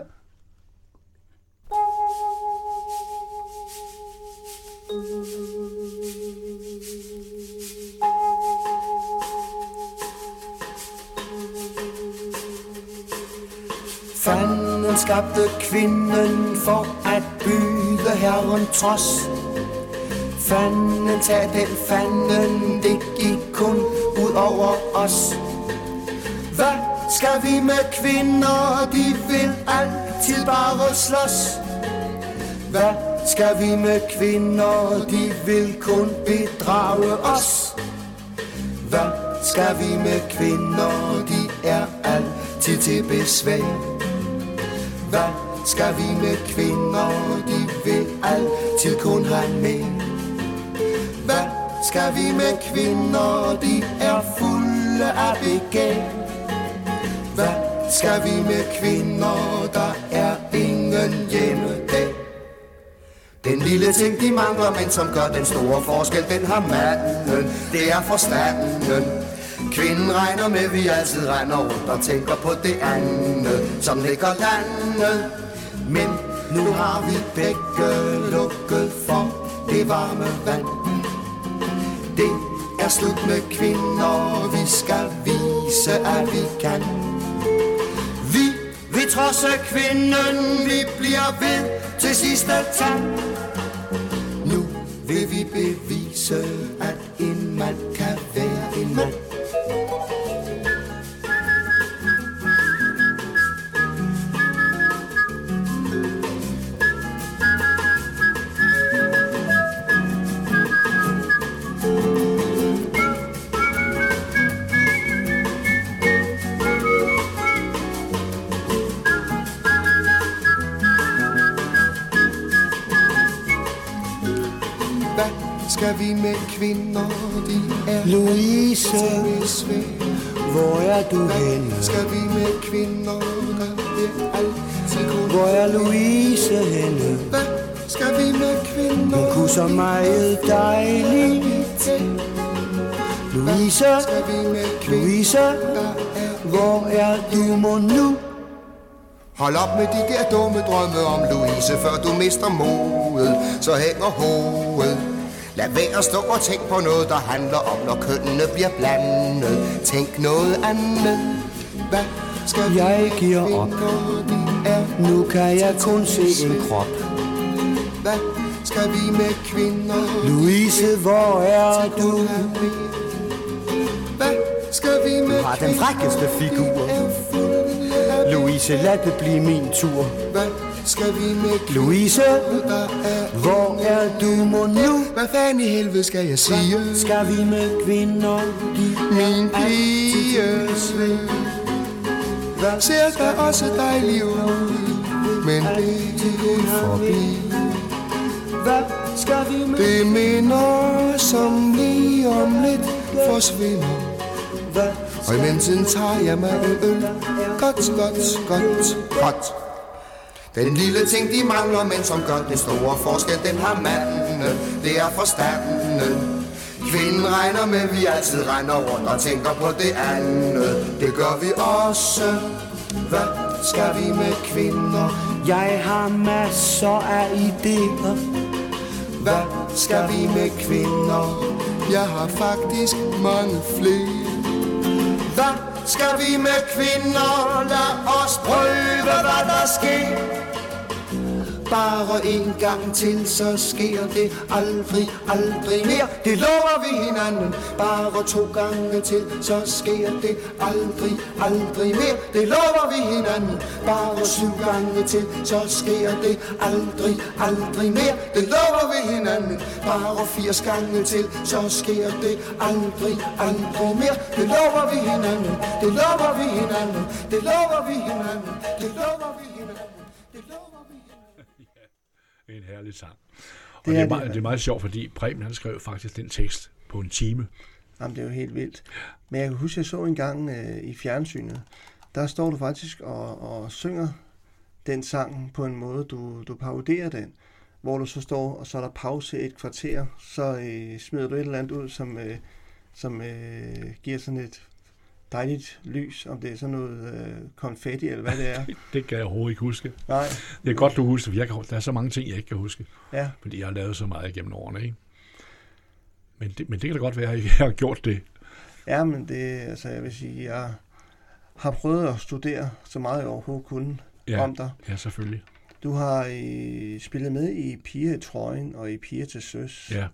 Fanden skabte kvinden for at byde herren trods. Fanden tag den fanden, det gik kun ud over os. Hvad skal vi med kvinder, de vil altid bare slås. Hvad skal vi med kvinder, de vil kun bedrage os. Hvad skal vi med kvinder, de er altid til besvær. Skal vi med kvinder, de vil altid kun have mænd. Hvad skal vi med kvinder, de er fulde af begær. Hvad skal vi med kvinder, der er ingen hjemme dag. Den lille ting, de mangler, men som gør den store forskel, den har manden, det er forstanden. Kvinden regner med, vi altid regner rundt og tænker på det andet, som ligger landet. Men nu har vi begge lukket for det varme vand. Det er slut med kvinder, vi skal vise, at vi kan. Vi vil trodse kvinden, vi bliver ved til sidste tand. Nu vil vi bevise, at en mand kan være en mand. Skal vi med kvinder, de er Louise, hvor er du henne? Skal vi med kvinder, der er altid kun? Hvor er Louise henne? Hvad skal vi med kvinder? Hun kunne så meget dejligt. Louise, Louise, hvor er du må nu? Hold op med de der dumme drømme om Louise, før du mister modet, så hænger hovedet. Lad være at stå og tænk på noget, der handler om, når kønnene bliver blandet. Tænk noget andet. Hvad skal Jeg giver op. Nu kan jeg kun se en krop. Hvad skal vi med kvinder? Louise, hvor er du? Hvad skal vi med har den frækkeste figur. Louise, lad det blive min tur. Hvad skal vi med Louise, hvor er du må nu? Hvad fanden i helvede skal jeg sige? Skal vi med kvinder, de Min pige Ser der også dejlig ud. Men det er forbi Hvad skal vi med? Det minder som lige om lidt forsvinder. Hvad Og i mellemtiden tager jeg mig en øl. Godt, godt, godt, godt Den lille ting de mangler, men som gør den store forskel Den har manden, det er forstanden Kvinden regner med, vi altid regner rundt og tænker på det andet Det gør vi også Hvad skal vi med kvinder? Jeg har masser af idéer. Hvad skal vi med kvinder? Jeg har faktisk mange flere. Hvad skal vi med kvinder? Lad os prøve, hvad der sker. Bare en gang til, så sker det aldrig, aldrig mere. Det lover vi hinanden. Bare to gange til, så sker det aldrig, aldrig mere. Det lover vi hinanden. Bare syv gange til, så sker det aldrig, aldrig mere. Det lover vi hinanden. Bare 80 gange til, så sker det aldrig, aldrig mere. Det lover vi hinanden. Det lover vi hinanden. Det lover vi hinanden. Det lover vi hinanden. En herlig sang. Og Det det, er er, det, meget, mand. det er meget sjovt, fordi Preben han skrev faktisk den tekst på en time. Jamen, det er jo helt vildt. Men jeg kan huske, jeg så en gang øh, i fjernsynet, der står du faktisk og, og synger den sang på en måde, du, du paroderer den, hvor du så står, og så er der pause et kvarter, så øh, smider du et eller andet ud, som, øh, som øh, giver sådan et dejligt lys, om det er sådan noget øh, konfetti, eller hvad det er. Det kan jeg overhovedet ikke huske. Nej, Det er godt, du husker, for jeg kan, der er så mange ting, jeg ikke kan huske, ja. fordi jeg har lavet så meget gennem årene. Ikke? Men, det, men det kan da godt være, at jeg har gjort det. Ja, men det, altså, jeg vil sige, jeg har prøvet at studere så meget jeg overhovedet kunne Ja, om dig. ja selvfølgelig. Du har øh, spillet med i Piger i trøjen og i Piger til søs. Ja.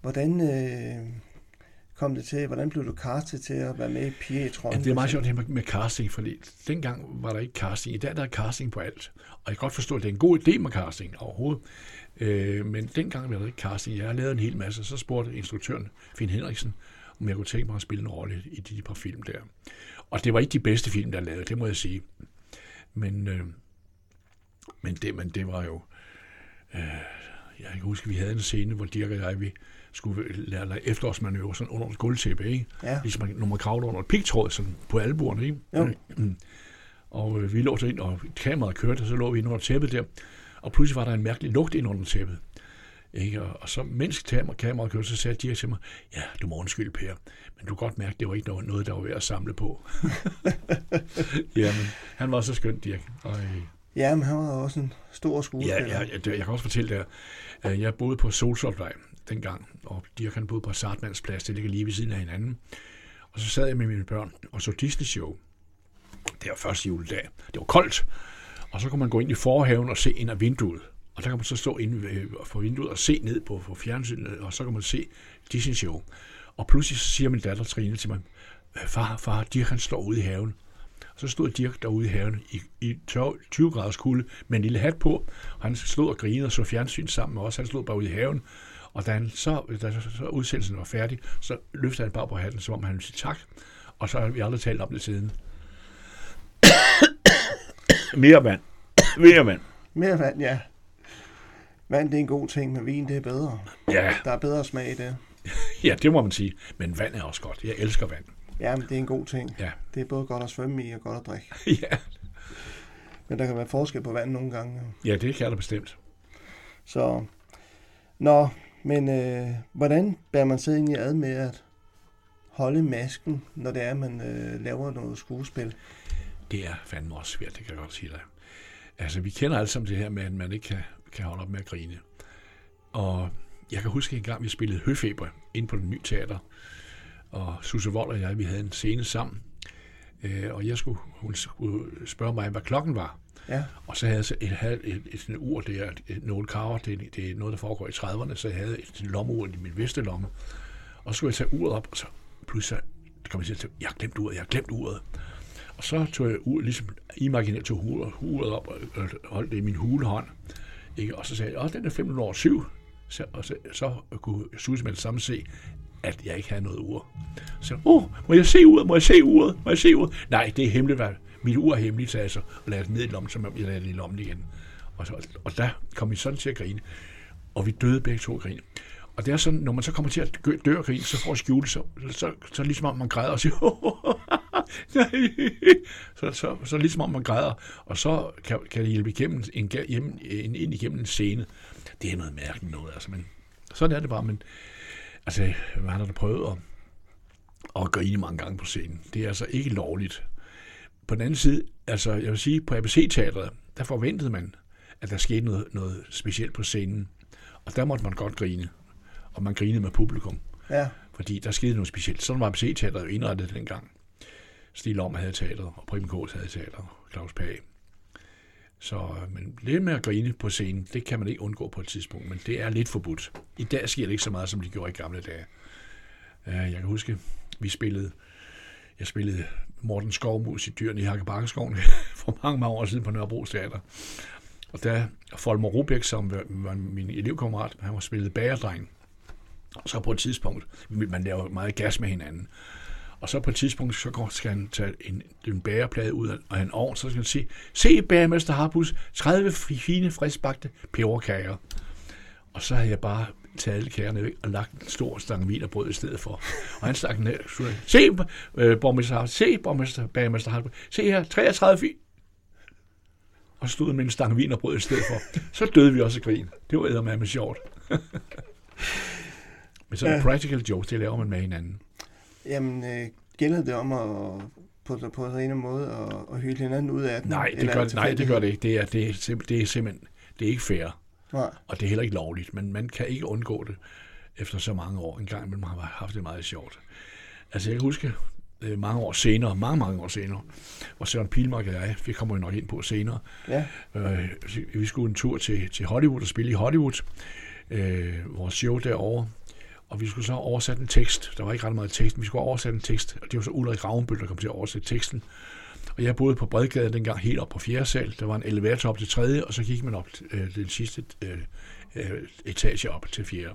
Hvordan øh, kom det til? Hvordan blev du castet til at være med i Piger? Ja, det er meget sjovt det med, med casting, fordi dengang var der ikke casting. I dag der er casting på alt. Og jeg kan godt forstå, at det er en god idé med casting overhovedet. Øh, men dengang var der ikke casting. Jeg har lavet en hel masse. Så spurgte instruktøren, Finn Henriksen, om jeg kunne tænke mig at spille en rolle i de par film der. Og det var ikke de bedste film, der lavede, det må jeg sige. Men, øh, men, det, men det var jo... Øh, jeg kan huske, at vi havde en scene, hvor Dirk og jeg, vi skulle lære, lære efterårsmanøvre sådan under et gulvtæppe, ikke? Ja. Ligesom når man kravler under et pigtråd sådan på albuerne, ikke? Jo. Og øh, vi lå så ind, og kameraet kørte, og så lå vi ind under tæppet der. Og pludselig var der en mærkelig lugt ind under tæppet. Ikke? Og, og så mens kamera- kameraet kørte, så sagde Dirk til mig, ja, du må undskylde, Per, men du kan godt mærke, det var ikke noget, noget der var ved at samle på. Jamen, han var så skøn, Dirk. Og, øh, Ja, men han var også en stor skuespiller. Ja, ja, det, jeg kan også fortælle dig, jeg boede på Solsortvej dengang, og Dirk han boede på Sartmans plads, det ligger lige ved siden af hinanden. Og så sad jeg med mine børn og så Disney Show. Det var første juledag. Det var koldt, og så kunne man gå ind i forhaven og se ind af vinduet. Og der kan man så stå inde for vinduet og se ned på, på fjernsynet, og så kan man se Disney Show. Og pludselig så siger min datter Trine til mig, far, far, Dirk han står ude i haven. Og så stod Dirk derude i haven i, i 20 graders kulde med en lille hat på. Og han stod og grinede og så fjernsyn sammen med os. Han stod bare ude i haven. Og da, han så, da så, udsendelsen var færdig, så løftede han bare på hatten, som om han ville sige tak. Og så har vi aldrig talt om det siden. Mere vand. Mere vand. Mere vand, ja. Vand, det er en god ting, men vin, det er bedre. Ja, Der er bedre smag i det. ja, det må man sige. Men vand er også godt. Jeg elsker vand. Ja, men det er en god ting. Ja, Det er både godt at svømme i og godt at drikke. ja. Men der kan være forskel på vand nogle gange. ja det kan jeg da bestemt. Så, nå, men øh, hvordan bærer man sig egentlig ad med at holde masken, når det er, at man øh, laver noget skuespil? Det er fandme også svært, det kan jeg godt sige dig. Altså, vi kender alle sammen det her med, at man ikke kan, kan holde op med at grine. Og jeg kan huske en gang, vi spillede Høfeber ind på den nye teater. Og Susse Vold og jeg, vi havde en scene sammen. Øh, og jeg skulle, hun skulle spørge mig, hvad klokken var. Ja, Og så havde jeg så et, havde et, et, et ur, det et, nogle karver, det, er- det er noget, der foregår i 30'erne, så jeg havde et lommeur i min vestelomme. Og så skulle jeg tage uret op, og så pludselig så kom jeg til at jeg har glemt uret, jeg har glemt uret. Og så tog jeg uret, ligesom imaginært tog uret, uret op og, og holdt det i min hulehånd. Ikke? Og så sagde jeg, åh, den er 15 over 7. Så, og så, så kunne Susie med det samme se, at jeg ikke havde noget ur. Så åh, oh, må jeg se uret, må jeg se uret, må jeg se uret? Nej, det er hemmeligt. Mit ur er hemmeligt, sagde jeg så, og lagde det ned i lommen, så jeg lagde det i lommen igen. Og, så, og der kom vi sådan til at grine. Og vi døde begge to af grin. Og det er sådan, når man så kommer til at dø af grin, så får skjule, så, så, så, så ligesom om man græder og siger, nej. Så, så, så ligesom om man græder, og så kan, kan det hjælpe igennem en, hjem, en, ind igennem en scene. Det er noget mærkeligt noget, altså, men sådan er det bare, men altså, man har da prøvet at, at grine mange gange på scenen. Det er altså ikke lovligt. På den anden side, altså jeg vil sige, på ABC-teatret, der forventede man, at der skete noget, noget specielt på scenen. Og der måtte man godt grine. Og man grinede med publikum. ja, Fordi der skete noget specielt. Sådan var ABC-teatret jo indrettet dengang. Stig Lom havde teatret, og Preben Kås havde teatret, Claus Page. Så øh, men det med at grine på scenen, det kan man ikke undgå på et tidspunkt, men det er lidt forbudt. I dag sker det ikke så meget, som det gjorde i gamle dage. Øh, Jeg kan huske, vi spillede, jeg spillede Morten Skov mod sit Dyrene i Hakkebakkeskoven for mange, mange år siden på Nørrebro Teater. Og der Folmer Rubæk, som var- var min elevkammerat, han var spillet bagerdreng. Og så på et tidspunkt, man laver meget gas med hinanden. Og så på et tidspunkt, så skal han tage en, en bæreplade ud af en ovn, så skal han sige, se bæremester Harpus, 30 fine friskbagte peberkager. Og så havde jeg bare taget alle kagerne væk og lagt en stor stang vin og brød i stedet for. Og han stak den så sagde, se, øh, borgmester se, borgmester, bæremester Harpus, se her, 33 fine. Og så stod med en stang vin og brød i stedet for. Så døde vi også af grin. Det var eddermame sjovt. Men sådan Ja. practical jokes, det laver man med hinanden. jamen øh, gælder det om at på, på en eller anden måde at, at hylde hinanden ud af den? Nej, det gør, nej, det gør det ikke. Det er, det, er det er simpelthen det er ikke fair, Nej, og det er heller ikke lovligt, men man kan ikke undgå det efter så mange år. En gang imellem har man haft det meget sjovt. Altså jeg kan huske øh, mange år senere, mange, mange år senere, hvor Søren Pilmark og jeg, vi kommer jo nok ind på senere, ja, øh, vi skulle en tur til, til Hollywood og spille i Hollywood, øh, vores show derovre, og vi skulle så oversætte en tekst. Der var ikke ret meget tekst, men vi skulle oversætte en tekst, og det var så Ulrik Ravnbøl, der kom til at oversætte teksten. Og jeg boede på Bredgade dengang helt op på fjerde sal. Der var en elevator op til tredje, og så gik man op øh, den sidste øh, øh, etage op til fjerde.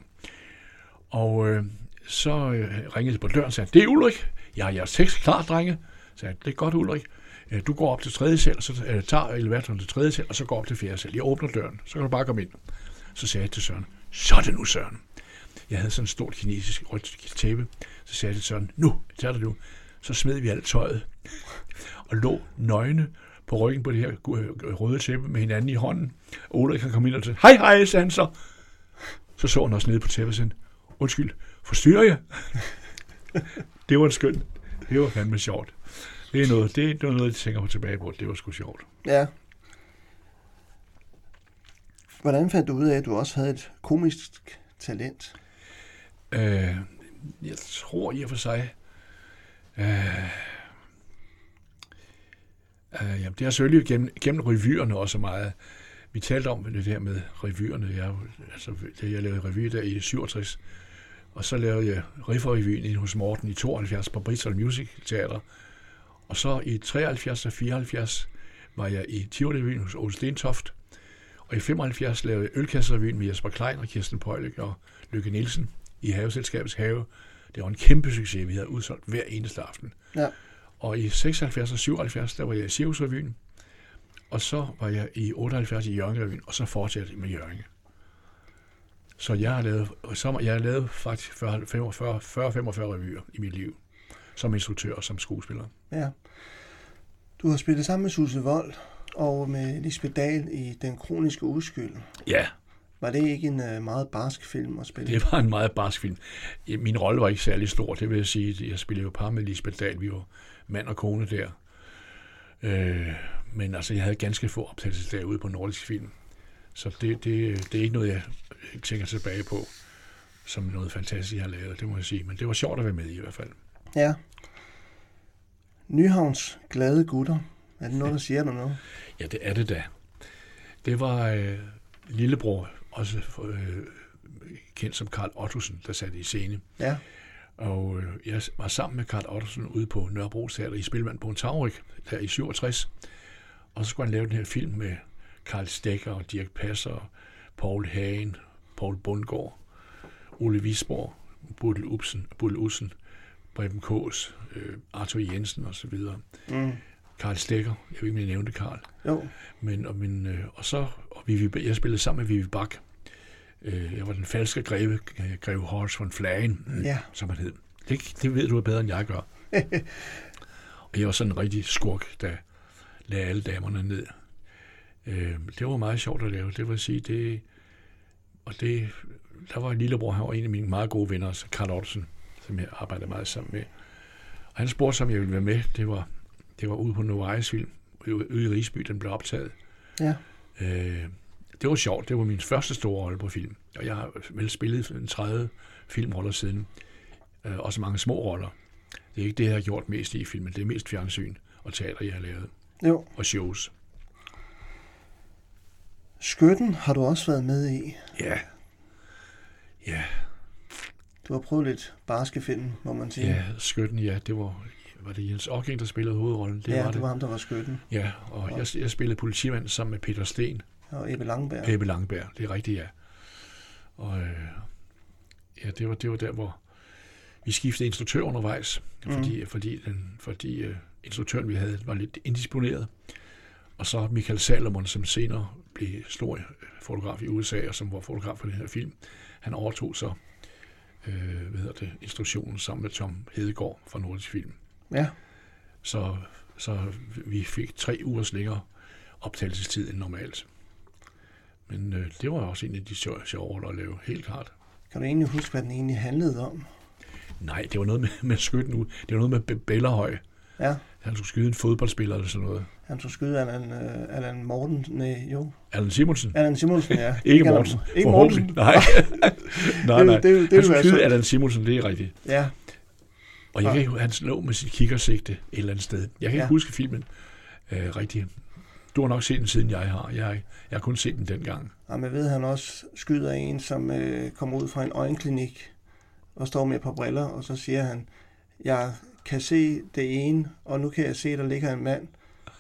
Og øh, så øh, ringede det på døren og sagde, det er Ulrik. Jeg har jeres tekst klar, drenge. Så sagde, det er godt, Ulrik. Øh, Du går op til tredje sal, og så øh, tager elevatoren til tredje sal, og så går op til fjerde sal. Jeg åbner døren, så kan du bare komme ind. Så sagde jeg til Søren, så er det nu, Søren. Jeg havde sådan en stort kinesisk rødt tæppe. Så sagde jeg til Søren, nu, tager det nu. Så smed vi alt tøjet og lå nøgne på ryggen på det her gu- røde tæppe med hinanden i hånden. Og Ulrik kan komme ind og sige, hej hej, sagde han så. Så så han også nede på tæppet og undskyld, forstyrrer jeg? det var en skøn. Det var fandme sjovt. Det er noget, det er noget, jeg tænker på tilbage på. Det var sgu sjovt. ja. Hvordan fandt du ud af, at du også havde et komisk talent? Øh, jeg tror i og for sig... Øh, øh, jamen, det har selvfølgelig gennem, gennem revyerne også meget. Vi talte om det her med revyerne. Jeg, altså, det, jeg lavede revy der i 67, og så lavede jeg Rifferrevyen inde hos Morten i 72 på Bristol Music Teater. Og så i 73 og 74 var jeg i Tivoli hos Ole Stentoft. Og i 75 lavede jeg Ølkasserevyen med Jesper Klein og Kirsten Pøjlik og Lykke Nielsen i Haveselskabets Have. Det var en kæmpe succes. Vi havde udsolgt hver eneste aften. Ja. Og i 76 og 77, der var jeg i Cirkusrevyen. Og så var jeg i 78 i Jørgen og så fortsatte jeg med Jørgen. Så jeg har lavet, så jeg har lavet faktisk 40-45 revyer i mit liv. Som instruktør og som skuespiller. Ja. Du har spillet sammen med Susse Vold og med Lisbeth Dahl i Den Kroniske Uskyld. Ja, Var det ikke en uh, meget barsk film at spille? det var en meget barsk film. Min rolle var ikke særlig stor, det vil jeg sige. Jeg spillede jo par med Lisbeth Dahl. Vi var mand og kone der. Øh, men altså, jeg havde ganske få optagelser derude på Nordisk Film. Så det, det, det er ikke noget, jeg tænker tilbage på som noget fantastisk, jeg har lavet, det må jeg sige. Men det var sjovt at være med i i hvert fald. Ja. Nyhavns Glade Gutter. Er det noget, der siger dig noget? Ja, det er det da. Det var øh, lillebror, også øh, kendt som Karl Ottosen, der satte i scene. Ja. Og øh, jeg var sammen med Karl Ottosen ude på Nørrebro Teater i Spilmand på en Taurik, der i 67. Og så skulle han lave den her film med Karl Stegger og Dirk Passer, Paul Hagen, Paul Bundgaard, Ole Visborg, Budel Upsen, Budel Ussen, Preben Kås, øh, Arthur Jensen osv. Mm. Karl Stegger, jeg ved ikke, om jeg nævnte Karl. Jo. Men, og, men, øh, og så, og Vivi, jeg spillede sammen med Vivi Bak. Øh, jeg var den falske greve, øh, greve Horst von Flagen, Ja. som han hed. Det, det ved du bedre, end jeg gør. og jeg var sådan en rigtig skurk, der lagde alle damerne ned. Øh, det var meget sjovt at lave. Det vil sige, det... Og det... Der var en lillebror, han var en af mine meget gode venner, så Karl Ottesen, som jeg arbejdede meget sammen med. Og han spurgte, om jeg ville være med. Det var, det var ude på Novajs film, ude i Rigsby, den blev optaget. Ja. Øh, det var sjovt. Det var min første store rolle på film. Og jeg har vel spillet en 30 filmroller siden. Øh, også mange små roller. Det er ikke det, jeg har gjort mest i filmen. Det er mest fjernsyn og teater, jeg har lavet. Jo. Og shows. Skytten har du også været med i. Ja. Ja, Du har prøvet lidt barske film, må man sige. ja, skytten, ja, det var, var det Jens Ocking, der spillede hovedrollen. Det ja, var det det. var ham, der var skytten. Ja, og jeg, jeg spillede politimand sammen med Peter Sten. Og Ebbe Langberg. Ja. Ebbe Langberg, det er rigtigt, ja. Og øh, ja, det var, det var der, hvor vi skiftede instruktør undervejs, fordi, mm. fordi, den, fordi øh, instruktøren, vi havde, var lidt indisponeret. Og så Michael Salomon, som senere blev stor øh, fotograf i USA, og som var fotograf for den her film, han overtog så øh, hvad hedder det, instruktionen sammen med Tom Hedegaard fra Nordisk Film. Ja. Så, så vi fik tre ugers længere optagelsestid end normalt. Men øh, det var også en af de sjove, sjove at lave, helt klart. Kan du egentlig huske, hvad den egentlig handlede om? Nej, det var noget med, med skytten ud. Det var noget med Bellerhøj. Ja, Han skulle skyde en fodboldspiller eller sådan noget. han skulle skyde Allan, uh, Allan Morten. Nej, jo. Allan Simonsen. Allan Simonsen, ja. Ikke Allan- Mortensen. Ikke. Mortensen. Nej. nej, nej. Det- det- det han skulle være skyde. Allan Simonsen, det er rigtigt. Ja, Og jeg kan ikke, han lå med sit kikkersigte et eller andet sted. Jeg kan Ja. ikke huske filmen øh, rigtigt. Du har nok set den, siden jeg har. Jeg, jeg har kun set den dengang. og jeg ved, han også skyder en, som øh, kommer ud fra en øjenklinik og står med et par briller, og så siger han, jeg kan se det ene, og nu kan jeg se, der ligger en mand.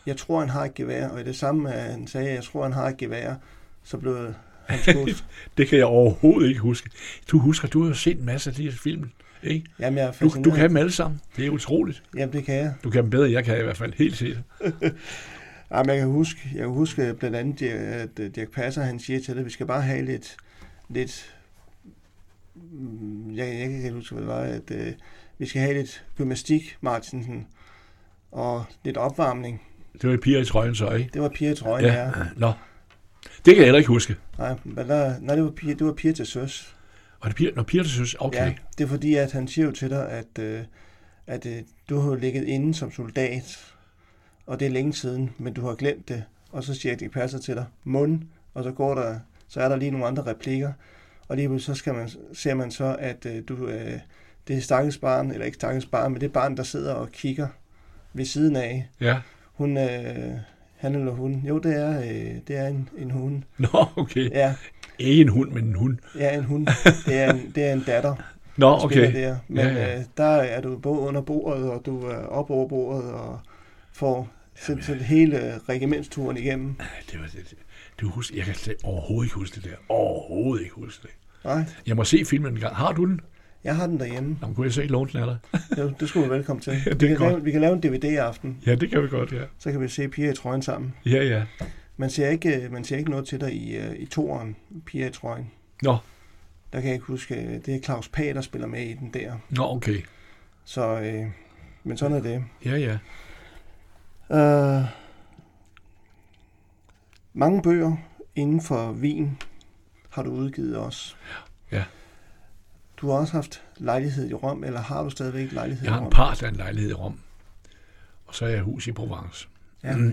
Jeg tror, han har et gevær, og i det samme, at han sagde, jeg tror, han har et gevær, så blev han skudt. Det kan jeg overhovedet ikke huske. Du husker, du har jo set en masse af de her film. Ikke? Jamen, jeg er Du, fascineret. du kan dem alle sammen. Det er utroligt. Jamen, det kan jeg. Du kan dem bedre, jeg kan i hvert fald. Helt sikkert. Jamen, jeg kan huske, jeg kan huske blandt andet, at øh, Dirk Passer, han siger til det, at vi skal bare have lidt, lidt mm, jeg, jeg kan ikke huske, hvad det var, at øh, vi skal have lidt gymnastik, Martinsen, og lidt opvarmning. Det var piger i trøjen så, ikke? Det var piger i trøjen, ja. Ja. Nå. Det kan jeg heller ikke huske. Nej, men der, nej, det var piger, det var piger til søs. Og det piger, når piger, der synes, okay. Ja, det er fordi, at han siger jo til dig, at, øh, at øh, du har ligget inde som soldat, og det er længe siden, men du har glemt det. Og så siger Dirk Passer til dig, mund, og så går der, så er der lige nogle andre replikker. Og lige så skal man, ser man så, at øh, du, øh, det er stakkels barn, eller ikke stakkels barn, men det barn, der sidder og kigger ved siden af. Ja. Hun, øh, han eller hun, jo det er, øh, det er en, en hund. Nå, okay. Ja, Ikke en hund, men en hund. ja, en hund. Det er en, det er en datter, Nå, okay. der. Men Ja, ja. Øh, der er du både under bordet, og du er op over bordet, og får sådan, sådan hele regimentsturen igennem. Det var det. Du husker, jeg kan slet overhovedet ikke huske det der. Overhovedet ikke huske det. Nej, Jeg må se filmen en gang. Har du den? jeg har den derhjemme. Nå, kunne jeg se låne den af dig? Jo, det skulle du velkommen til. Ja, det vi, kan godt. lave, vi kan lave en DVD-aften, Ja, det kan vi godt, ja. så kan vi se Pia i trøjen sammen. Ja, ja. Man ser ikke, øh, man ser ikke noget til dig i, øh, i toeren, Pia i trøjen. Nå, Der kan jeg ikke huske, øh, det er Claus Pag, der spiller med i den der. nå, okay. Så, øh, men sådan er det. Ja, ja. Uh, mange bøger inden for vin har du udgivet også. Ja. Du har også haft lejlighed i Rom, eller har du stadigvæk lejlighed Jeg har i en Rom? part af en lejlighed i Rom. Og så er jeg hus i Provence. Ja.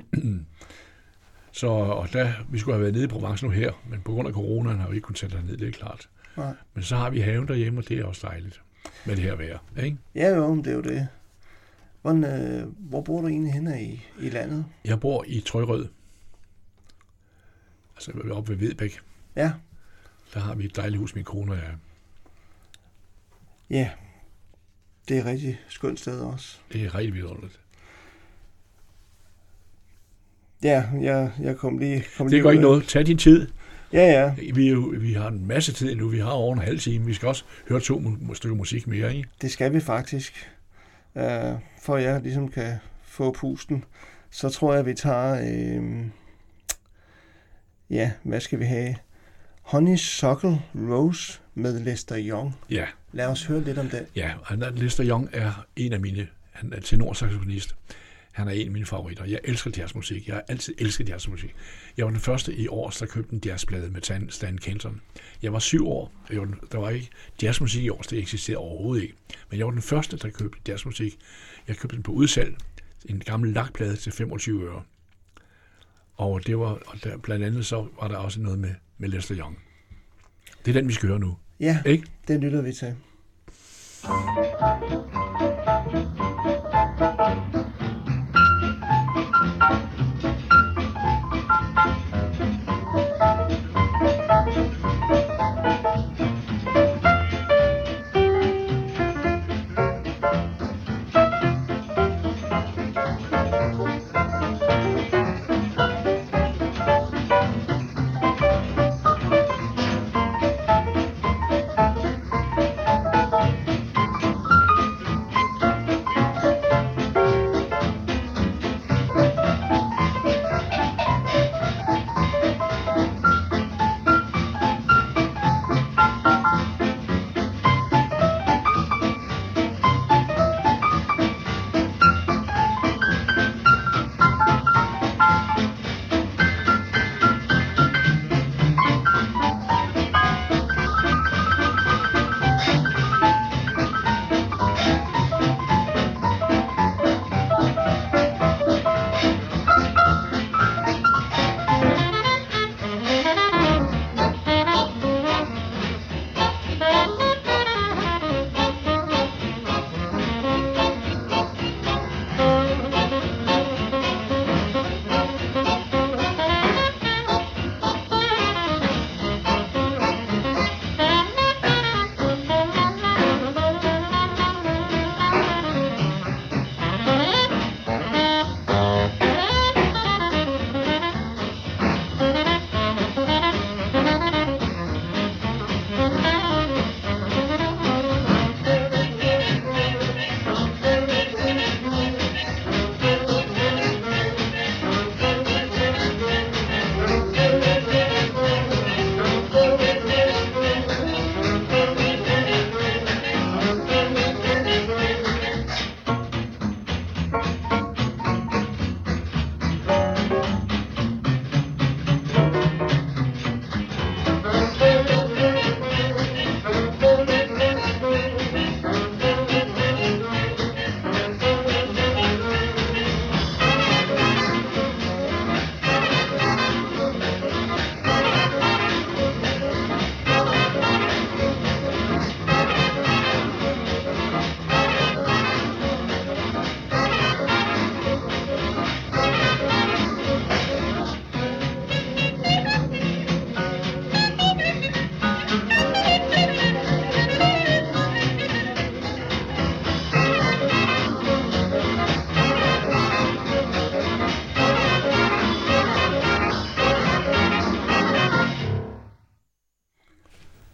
Så og der, vi skulle have været nede i Provence nu her, men på grund af coronaen har vi ikke kunnet sætte ned, det er klart. Nej. Men så har vi haven derhjemme, og det er også dejligt med det her vejr. Ikke? Ja, jo, det er jo det. Hvordan, øh, hvor bor du egentlig henne i, i landet? Jeg bor i Trøjrød. Altså oppe ved Vedbæk. Ja, Der har vi et dejligt hus, min kone og jeg. ja. Det er et rigtig skønt sted også. Det er rigtig vidunderligt. Ja, jeg, jeg kom lige... Kom Det lige går ud ikke noget. Tag din tid. Ja, ja. Vi, er jo, vi har en masse tid nu. Vi har over en halv time. Vi skal også høre to mu- stykker musik mere, ikke? Det skal vi faktisk. Uh, for at jeg ligesom kan få pusten, så tror jeg, at vi tager... Øh, ja, hvad skal vi have? Honeysuckle Rose med Lester Young. Ja, Lad os høre lidt om den. ja. Er- Lester Young er en af mine... Han er tenorsaxofonist. Han er en af mine favoritter. Jeg elsker jazzmusik. Jeg har altid elsket jazzmusik. Jeg var den første i år, der købte en jazzplade med Stan- Kenton. Jeg var syv år. Jeg var den, der var ikke jazzmusik i år, det eksisterede overhovedet ikke. Men jeg var den første, der købte jazzmusik. Jeg købte den på udsalg. En gammel lakplade til 25 øre. Og, det var, og der, blandt andet så var der også noget med, med Lester Young. Det er den, vi skal høre nu. Ja, Ikke? den lytter vi til. Honeysuckle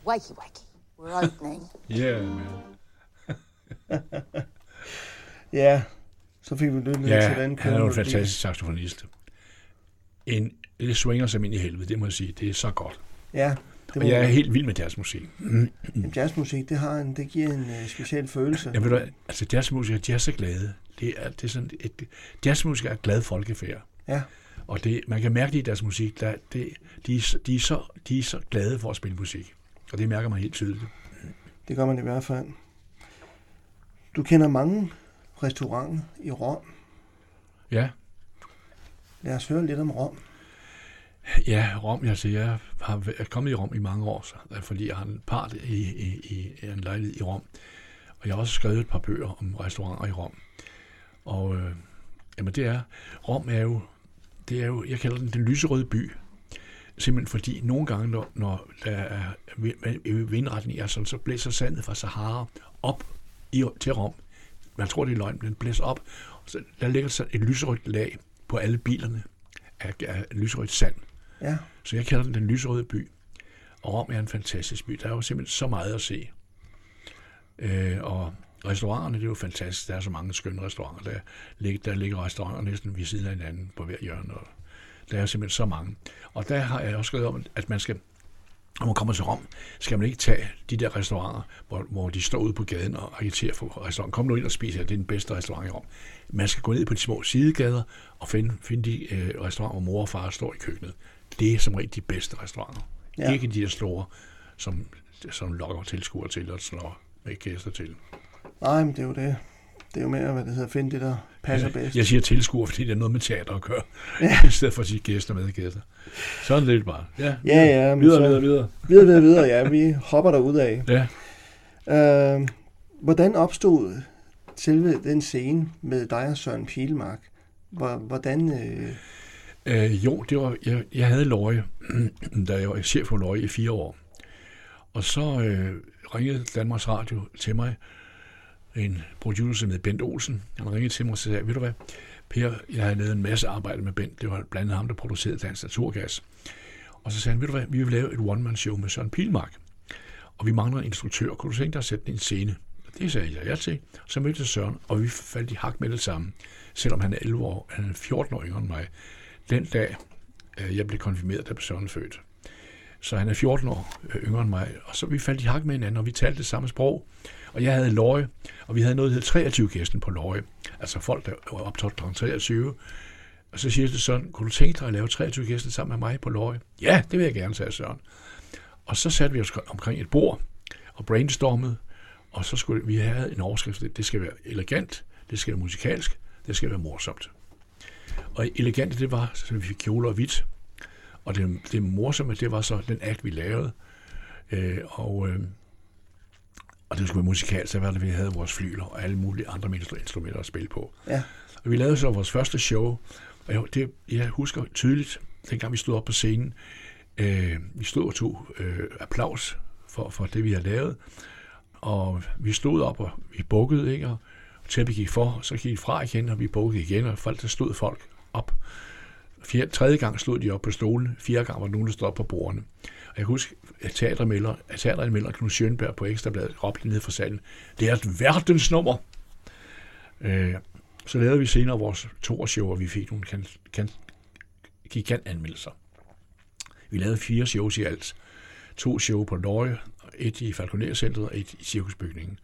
Wakey, wakey. We're opening. Yeah, man. Ja, så fik vi lyttet Ja, til den han er jo en fantastisk saxofonist. En, det swinger som ind i helvede, det må jeg sige. Det er så godt. Ja, det Og jeg er helt vild med jazzmusik. Jamen, jazzmusik, det, har en, det giver en uh, speciel følelse. Jeg ved du, altså jazzmusikere, de er så glade. Det er, det er sådan et, jazzmusikere er glad folkefærd. Ja, Og det, man kan mærke det i deres musik, der, det, de, de, er så, de er så glade for at spille musik. Og det mærker man helt tydeligt. det gør man i hvert fald. Du kender mange restauranter i Rom. Ja, Lad os høre lidt om Rom. ja Rom, altså jeg har væ- er kommet i Rom i mange år, så, fordi jeg har en part i, i, i, i en lejlighed i Rom. Og jeg har også skrevet et par bøger om restauranter i Rom. Og øh, jamen det er, Rom er jo, det er jo, jeg kalder den den lyserøde by. Simpelthen fordi nogle gange, når, når der er vind- vindretning er sådan, så blæser sandet fra Sahara op i, til Rom. Man tror, det er løgn, men den blæser op. Så, der ligger så et lyserødt lag på alle bilerne af, af lyserødt sand. Ja, Så jeg kalder den den lyserøde by. Og Rom er en fantastisk by. Der er jo simpelthen så meget at se. Øh, og restauranterne, det er jo fantastisk. Der er så mange skønne restauranter. Der ligger, der ligger restauranter næsten ved siden af hinanden på hver hjørne. Og der er simpelthen så mange. Og der har jeg også skrevet om, at man skal, når man kommer til Rom, skal man ikke tage de der restauranter, hvor, hvor de står ude på gaden og agiterer for restauranten. Kom nu ind og spis her, det er den bedste restaurant i Rom. Man skal gå ned på de små sidegader og finde, finde de øh, restauranter, hvor mor og far står i køkkenet. Det er som regel de bedste restauranter. Ja. Ikke de der store, som, som lokker tilskuere til og slår med gæster til. nej, men det er jo det. Det er jo mere, hvad det hedder, finde det, der passer bedst. Jeg siger tilskuer, fordi det er noget med teater at gøre, Ja. i stedet for at sige gæster med gæster. Sådan lidt bare. Ja, Ja, ja, men videre, så- videre, videre. Videre, videre, videre, ja. Vi hopper der ud af. Ja. Øh, hvordan opstod selve den scene med dig og Søren Pilmark? Hvor- Hvordan... Øh, Øh, jo, det var, jeg, jeg havde Løje, da jeg var chef for Løje i fire år. Og så øh, ringede Danmarks Radio til mig, en producer med Bent Olsen. Han ringede til mig og sagde, ved du hvad, Per, jeg havde lavet en masse arbejde med Bent. Det var blandt andet ham, der producerede Dansk Naturgas. Og så sagde han, ved du hvad, vi vil lave et one-man-show med Søren Pilmark. Og vi mangler en instruktør. Kunne du tænke dig at sætte i en scene? Det sagde jeg ja til. Så mødte jeg Søren, og vi faldt i hak med det samme. Selvom han er 11 år, han er 14 år yngre end mig. Den dag, øh, jeg blev konfirmeret, der blev Søren født. Så han er 14 år øh, yngre end mig. Og så vi faldt i hak med hinanden, og vi talte det samme sprog. Og jeg havde Løje, og vi havde noget, der hed 23 gæsten på Løje. Altså folk, der var optaget kl. 23. Og så siger jeg sådan, kunne du tænke dig at lave 23 gæster sammen med mig på Løje? Ja, det vil jeg gerne, sagde Søren. Og så satte vi os omkring et bord og brainstormede, og så skulle vi have en overskrift. Det skal være elegant, det skal være musikalsk, det skal være morsomt. Og elegant, det var, så vi fik kjoler og hvidt. Og det, det morsomme, det var så den akt, vi lavede. Øh, og, øh, og det skulle være musikalsk, så var det, vi havde vores flyler og alle mulige andre instrumenter at spille på. ja, Og vi lavede så vores første show, og jeg, det, jeg husker tydeligt, dengang vi stod op på scenen, øh, vi stod og tog øh, applaus for, for det, vi havde lavet, og vi stod op, og vi bukkede, ikke? og tæppet gik for, så gik vi fra igen, og vi bukkede igen, og folk, der stod folk op. Fjerde, tredje gang slog de op på stolen, fjerde gang var der nogen, der stod op på bordene. Og jeg kan huske, at teatermelder, at teatermelder Knud Sjønberg på Ekstrabladet råbte ned fra salen, det er et verdensnummer. Øh, så lavede vi senere vores torshow, og vi fik nogle kan, kan, gigantanmeldelser. Vi lavede fire shows i alt. To show på Løje, et i Falconer-centret og et i Cirkusbygningen,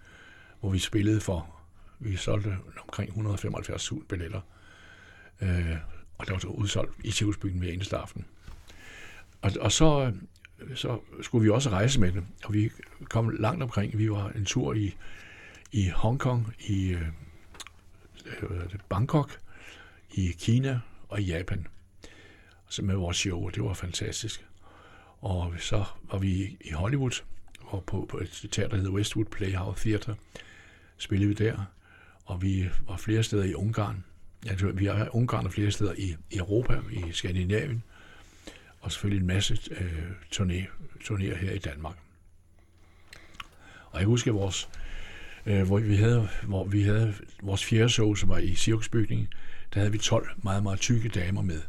hvor vi spillede for, vi solgte omkring 175.000 billetter. Øh, og der var så udsolgt i Tivsbyen hver eneste aften. Og, og så, øh, så skulle vi også rejse med det, og vi kom langt omkring. Vi var en tur i, i Hongkong, i øh, øh Bangkok, i Kina og i Japan. Så med vores show, og det var fantastisk. Og så var vi i Hollywood, og på, på et teater, der hedder Westwood Playhouse Theater, spillede vi der. Og vi var flere steder i Ungarn. Altså, vi har Ungarn og flere steder i, i Europa, i Skandinavien. Og selvfølgelig en masse øh, turné, turnéer her i Danmark. Og jeg husker vores, øh, hvor vi havde, hvor vi havde vores fjerde show, som var i cirkusbygningen, der havde vi 12 meget, meget tykke damer med,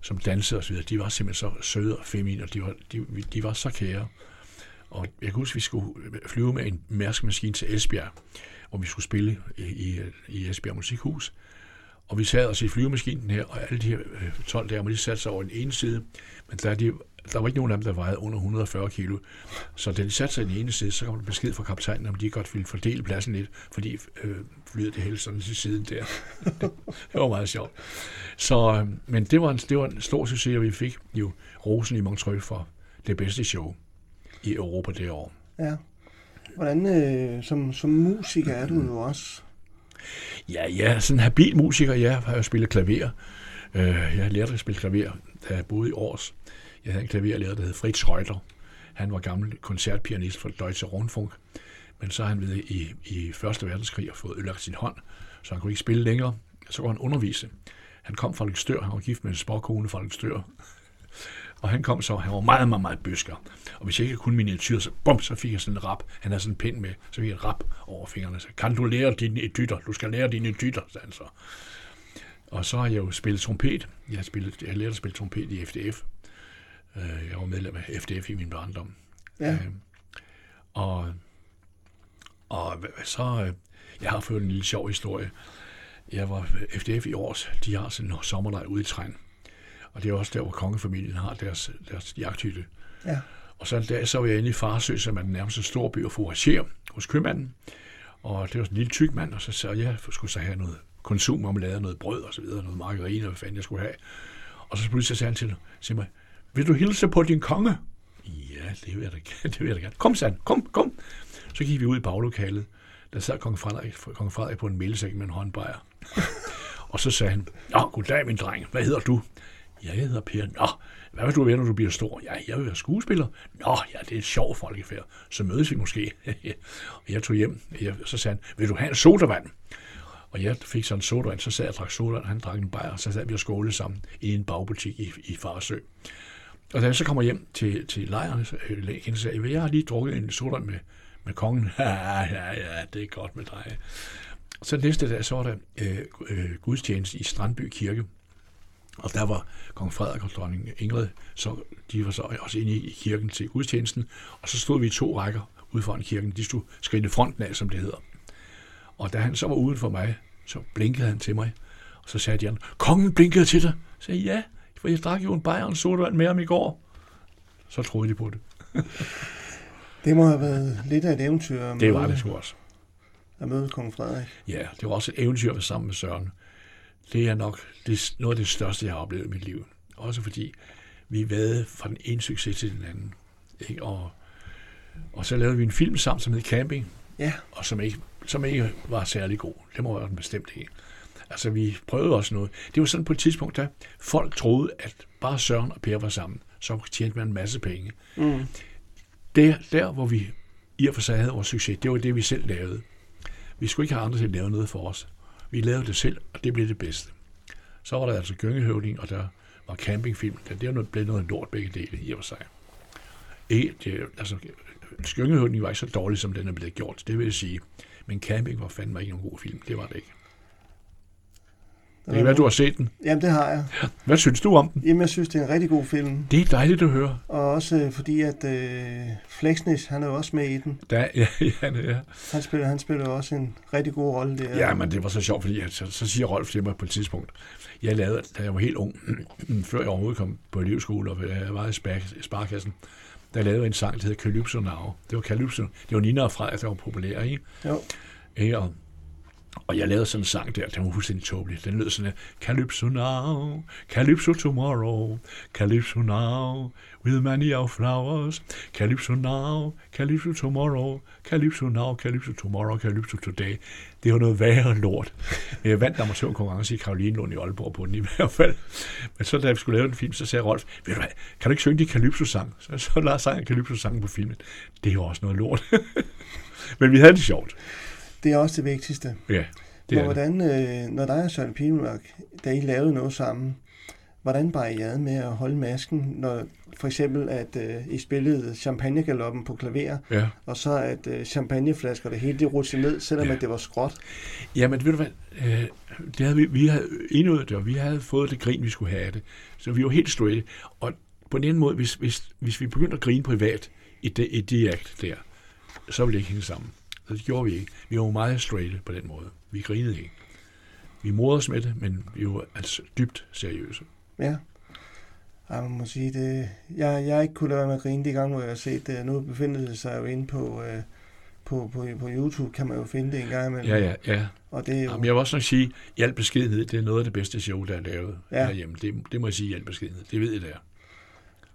som dansede osv. De var simpelthen så søde og feminine, og de var, de, de var så kære. Og jeg kan huske, at vi skulle flyve med en mærskemaskine til Esbjerg, hvor vi skulle spille i, i, i Esbjerg Musikhus. Og vi sad os i flyvemaskinen her, og alle de her øh, 12 der, de satte sig over den ene side, men der, de, der var ikke nogen af dem, der vejede under 140 kilo. Så da de satte sig i den ene side, så kom der besked fra kaptajnen, om de godt ville fordele pladsen lidt, fordi øh, flyet det hele sådan til siden der. det var meget sjovt. Så, øh, men det var, en, det var en stor succes, og vi fik jo rosen i Montreux for det bedste show i Europa det år. Ja. Hvordan, øh, som, som musiker er du jo også? Ja, ja, sådan en habil musiker. Jeg har jo spillet klaver. Øh, Jeg lærte at spille klaver, da jeg boede i Års. Jeg havde en klaverlærer, der hed Fritz Reuter. Han var gammel koncertpianist for Deutsche Rundfunk. Men så har han ved i, i Første Verdenskrig og fået ødelagt sin hånd, så han kunne ikke spille længere. Så går han undervise. Han kom fra Lykstør, han var gift med en sporkone fra Lykstør. Og han kom så, han var meget, meget, meget bøsker. Og hvis jeg ikke kunne miniatyr, så bum, så fik jeg sådan en rap. Han havde sådan en pind med, så fik jeg en rap over fingrene. Så kan du lære dine edytter? Du skal lære dine edytter, sagde han så. Og så har jeg jo spillet trompet. Jeg har, spillet, jeg har lært at spille trompet i FDF. Øh, Jeg var medlem af FDF i min barndom. Ja. Øh, Og, og så, øh, jeg har fået en lille sjov historie. Jeg var FDF i års, de har sådan en sommerlejr ude i Træn. Og det er også der, hvor kongefamilien har deres, deres jagthytte. Ja. Og så en dag, så var jeg inde i Farsø, som er den nærmeste storby, og forager hos købmanden. Og det var sådan en lille tyk mand, og så sagde jeg, jeg skulle så have noget konsummarmelade, noget brød og så videre, noget margarine, og hvad fanden jeg skulle have. Og så pludselig sagde han til, til mig, vil du hilse på din konge? Ja, det vil jeg da, det vil jeg da gerne. Kom, sagde han, kom, kom. Så gik vi ud i baglokalet. Der sad kong Frederik, kong Frederik på en mælsæk med en håndbejer. og så sagde han, Nå, goddag min dreng, hvad hedder du? Jeg hedder Per. Nå, hvad vil du være, når du bliver stor? Ja, jeg vil være skuespiller. Nå, ja, det er et sjovt folkefærd. Så mødes vi måske. og jeg tog hjem. Jeg, så sagde han, vil du have en sodavand? Og jeg fik sådan en sodavand, så sad jeg og drak sodavand, han drak en bajer, så sad vi og skålede sammen i en bagbutik i, i Farsø. Og da jeg så kommer hjem til, til lejren, så øh, sagde, jeg, jeg har lige drukket en sodavand med, med kongen. ja, ja, ja, det er godt med dig. Så næste dag, så var der øh, øh, gudstjeneste i Strandby Kirke. Og der var kong Frederik og dronning Ingrid, så de var så også inde i kirken til gudstjenesten. Og så stod vi i to rækker ude foran kirken. De stod skridte fronten af, som det hedder. Og da han så var uden for mig, så blinkede han til mig. Og så sagde de andre, kongen blinkede til dig. Så sagde ja, for jeg drak jo en bajer og en sodavand med ham i går. Så troede de på det. Det må have været lidt af et eventyr Det var det sgu også. at møde kong Frederik. Ja, det var også et eventyr at være sammen med Søren. Det er nok det, noget af det største, jeg har oplevet i mit liv. Også fordi vi vade fra den ene succes til den anden. Ikke? Og, og så lavede vi en film sammen, som hed Camping, Ja, og som ikke, som ikke var særlig god. Det må være den bestemt ikke. Altså, vi prøvede også noget. Det var sådan på et tidspunkt, da folk troede, at bare Søren og Per var sammen, så tjente man en masse penge. Mm. Der, der, hvor vi i og for sig havde vores succes, det var det, vi selv lavede. Vi skulle ikke have andre til at lave noget for os. Vi lavede det selv, og det blev det bedste. Så var der altså gyngehøvding, og der var campingfilm. Det er noget, blev noget lort begge dele i og for sig. E, det, altså, gyngehøvding var ikke så dårlig, som den er blevet gjort, det vil jeg sige. Men camping var fandme ikke nogen god film. Det var det ikke. Det kan være, du har set den. Jamen, det har jeg. Hvad synes du om den? Jamen, jeg synes, det er en rigtig god film. Det er dejligt at høre. Og også øh, fordi, at øh, Flexness, han er jo også med i den. Der, ja, ja, ja. Han spiller, han spiller også en rigtig god rolle der. Ja, men det var så sjovt, fordi at, så, så siger Rolf til mig på et tidspunkt, jeg lavede, da jeg var helt ung, før jeg overhovedet kom på elevskole, og jeg var i spar- sparkassen, der lavede jeg en sang, der hedder Calypso Now. Det var Calypso. Det var Nina og Frederik, der var populære, ikke? Jo. Ikke? Og, og jeg lavede sådan en sang der, den var fuldstændig tåbelig. Den lød sådan her, Calypso now, Calypso tomorrow, Calypso now, with many of flowers, Calypso now, Calypso tomorrow, Calypso now, Calypso tomorrow, Calypso today. Det var noget værre lort. Men jeg vandt amatørkonkurrence konkurrence i Karolinelund i Aalborg på den i hvert fald. Men så da vi skulle lave en film, så sagde Rolf, ved du hvad, kan du ikke synge de Calypso-sang? Så, så lavede sang Calypso-sangen på filmen. Det er jo også noget lort. Men vi havde det sjovt. Det er også det vigtigste. Ja, det Men er det. hvordan, øh, når dig og Søren Pilmark, da I lavede noget sammen, hvordan bar I ad med at holde masken, når for eksempel, at øh, I spillede champagnegaloppen på klaver, Ja. og så at øh, champagneflasker, det hele det rutsede ned, selvom Ja. at det var skråt. Jamen, ved du hvad, øh, det havde vi, vi havde indøvet det, og vi havde fået det grin, vi skulle have af det. Så vi var helt straight. Og på den måde, hvis, hvis, hvis vi begyndte at grine privat, i det, i de akt der, så ville det ikke hænge sammen. Så det gjorde vi ikke. Vi var meget straight på den måde. Vi grinede ikke. Vi morede os med det, men vi var altså dybt seriøse. Ja. Ej, man må sige det. Jeg, jeg ikke kunne lade være med at grine de gange, hvor jeg har set det. Nu befinder det sig jo inde på, øh, på, på, på YouTube, kan man jo finde det en gang imellem. Ja, ja, ja. Og det er jo, Jamen, jeg vil også nok sige, i al beskedenhed, det er noget af det bedste show, der er lavet Ja. ja. herhjemme. Det, det må jeg sige i al beskedenhed. Det ved jeg, det er.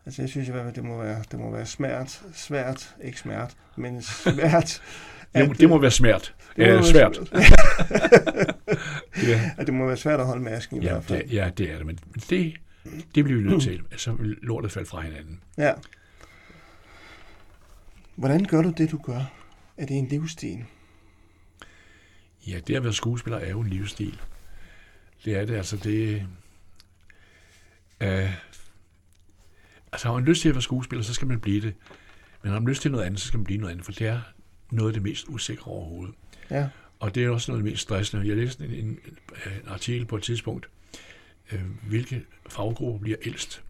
altså jeg synes i hvert fald, det må være, det må være svært, svært, ikke smert, men svært. Det, må, det må være svært. det må Ja, være svært. ja, at det må være svært at holde masken i ja, hvert fald. det, ja, det er det. Men det, det bliver vi nødt til. Altså, vil lortet falde fra hinanden. Ja. Hvordan gør du det, du gør? Er det en livsstil? Ja, det at være skuespiller er jo en livsstil. Det er det, altså det... Øh, altså har man lyst til at være skuespiller, så skal man blive det. Men har man lyst til noget andet, så skal man blive noget andet, for det er noget af det mest usikre overhovedet. Ja. Og det er også noget af det mest stressende. Jeg læste en, en, en artikel på et tidspunkt, øh, hvilke faggrupper bliver ældst.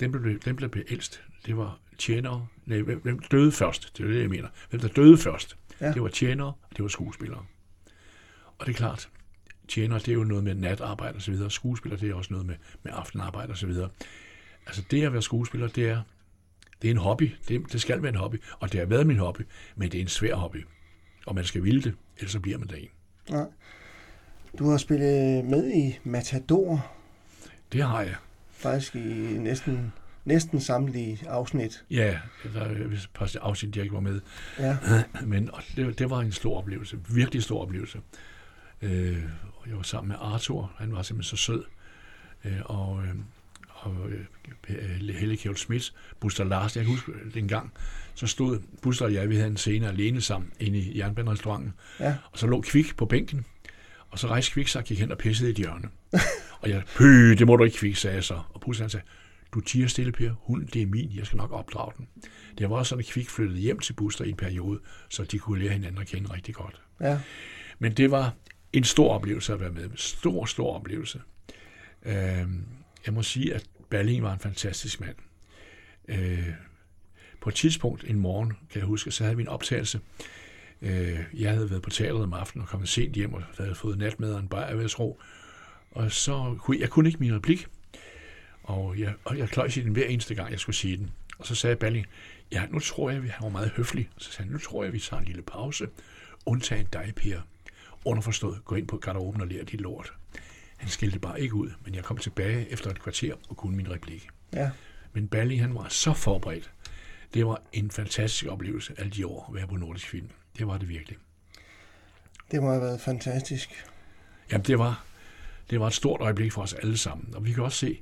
Den blev, den blev ældst. Det var tjenere. Nej, hvem, hvem døde først? Det er det, jeg mener. Hvem der døde først? Ja. Det var tjenere, og det var skuespillere. Og det er klart, tjenere, det er jo noget med natarbejde og så videre. Skuespiller, det er også noget med, med aftenarbejde og så videre. Altså det at være skuespiller, det er, det er en hobby. Det, det skal være en hobby. Og det har været min hobby, men det er en svær hobby. Og man skal ville det, ellers så bliver man der en. Nej. Du har spillet med i Matador, Det har jeg. faktisk i næsten, næsten samtlige afsnit. Ja, der er et par afsnit, jeg ikke var med. Ja. Men det, det var en stor oplevelse. Virkelig stor oplevelse. Øh, jeg var sammen med Arthur. Han var simpelthen så sød. Øh, og øh, og øh, Helle Kjeld Schmidt, Buster Larsen. Jeg kan huske en gang, så stod Buster og jeg, vi havde en scene alene sammen inde i jernbanerestauranten. Ja. Og så lå Kvik på bænken, og så rejste Kvik sig og gik hen og pissede i et hjørne. og jeg, pø, det må du ikke, Kvik, sagde jeg så. Og Buster han sagde, du tiger stille, Per. Hunden, det er min. Jeg skal nok opdrage den. Det var også sådan, at Kvik flyttede hjem til Buster i en periode, så de kunne lære hinanden at kende rigtig godt. Ja. Men det var en stor oplevelse at være med. Stor, stor oplevelse. Øh, jeg må sige, at Berlin var en fantastisk mand. Øh, på et tidspunkt en morgen, kan jeg huske, så havde vi en optagelse. Øh, jeg havde været på teateret om aftenen og kommet sent hjem og havde fået natmad og en bajerværsro. Og så kunne jeg kunne ikke min replik. Og jeg, og jeg kløjs i den hver eneste gang, jeg skulle sige den. Og så sagde Balling, ja, nu tror jeg, vi har meget høflig. Så sagde han, nu tror jeg, vi tager en lille pause. Undtagen dig, Per. Underforstået, gå ind på garderoben og lær dit lort. Han skældte bare ikke ud, men jeg kom tilbage efter et kvarter og kunne min replik. Ja. Men Balling, han var så forberedt. Det var en fantastisk oplevelse alle de år at være på Nordisk Film. Det var det virkelig. Det må have været fantastisk. Jamen, det var, det var et stort øjeblik for os alle sammen. Og vi kan også se,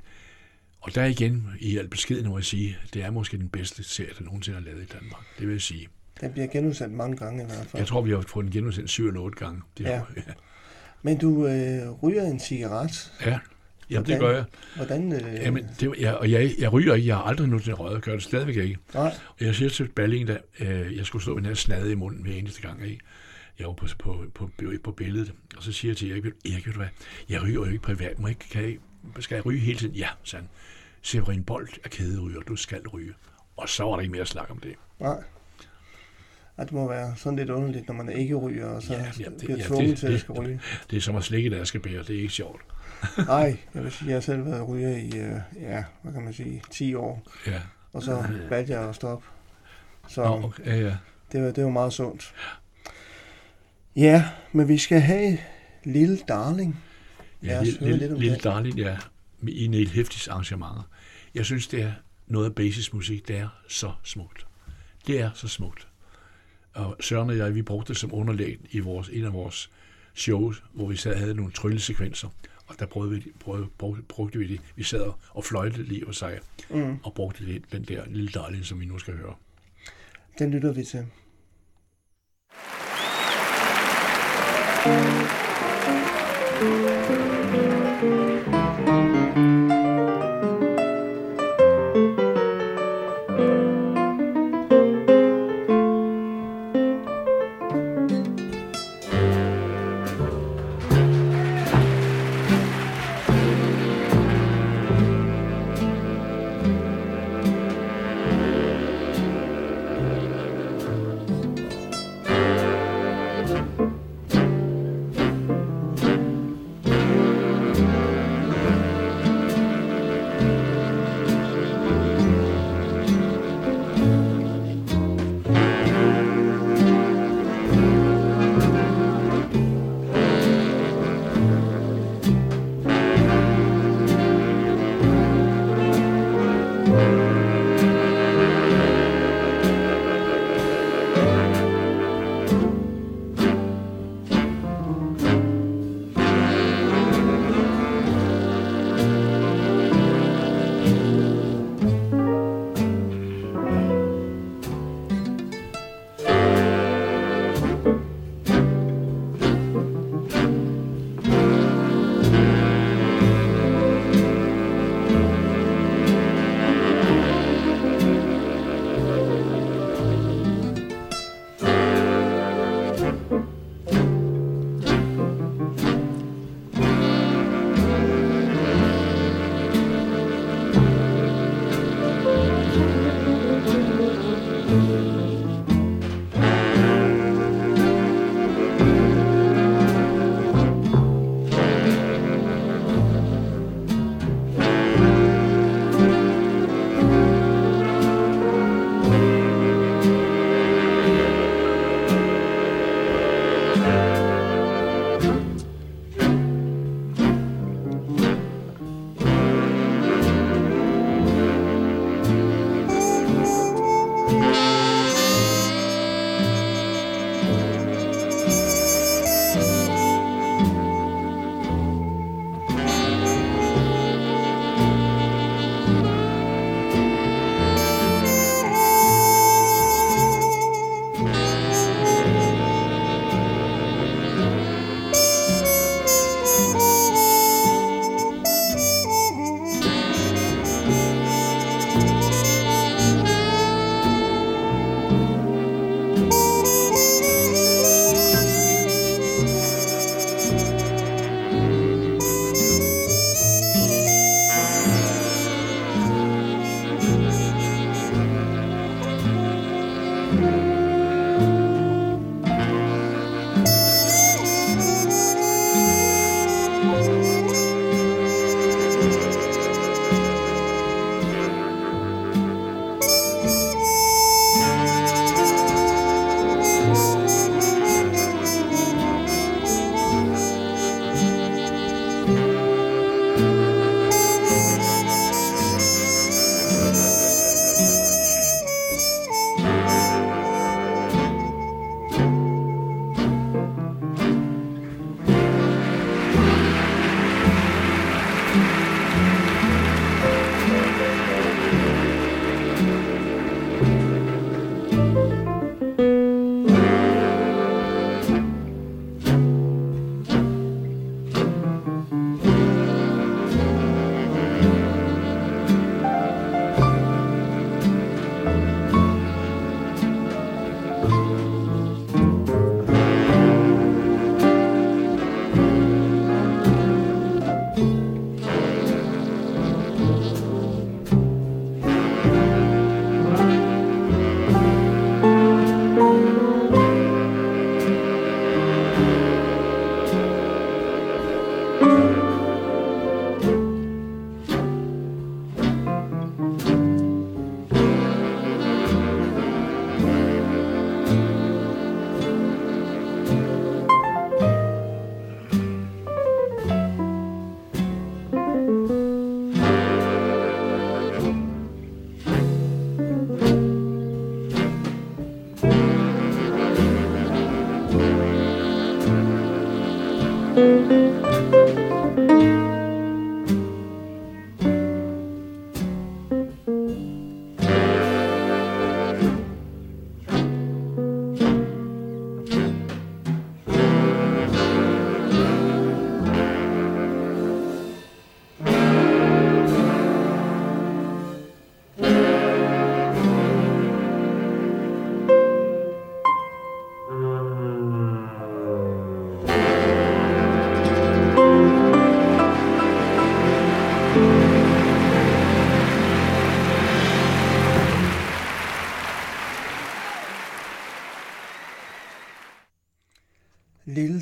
og der igen, i al beskedenhed må jeg sige, det er måske den bedste serie, der nogensinde er lavet i Danmark. Det vil jeg sige. Den bliver genudsendt mange gange i hvert fald. Jeg tror, vi har fået den genudsendt 7 eller 8 gange. Det Ja. har- ja. Men du øh, ryger en cigaret. ja. Jamen, det gør jeg. Hvordan? Øh, Jamen, det, jeg, og jeg, jeg ryger ikke. Jeg har aldrig nogensinde røget. Gør det stadigvæk ikke. Nej. Og jeg siger til Balling, da øh, jeg skulle stå med den her snade i munden hver eneste gang, ikke? jeg var på, på, på, på billedet, og så siger jeg til Erik, Erik, ved du hvad, jeg ryger jo ikke privat, må jeg ikke, kan jeg, skal jeg ryge hele tiden? Ja, sagde han. Severin Bolt er kæderyger, du skal ryge. Og så var der ikke mere snak om det. Nej. Ej, det må være sådan lidt underligt, når man ikke ryger, og så Ja, ja, jamen, det- bliver ja, tvunget det- til at det- skal ryge. Det er som at slikke, skal bære, det er ikke sjovt. Nej, jeg vil sige, jeg har selv været ryger i, øh, ja, hvad kan man sige, 10 år, Ja. og så valgte jeg at stoppe. Så Nå, okay, ja, ja. det, var, det var meget sundt. Ja, men vi skal have Lille Darling. Ja, lille, lille, lille det. Darling, ja, i Neil Hæftis arrangementer. Jeg synes, det er noget af basismusik, det er så smukt. Det er så smukt. Og Søren og jeg, vi brugte det som underlag i vores, en af vores shows, hvor vi sad havde nogle tryllesekvenser. Og der prøvede vi, prøvede, brugte, vi det. Vi sad og fløjtede lige og sig, mm. og brugte det, den der lille dejlige, som vi nu skal høre. Den lytter vi til.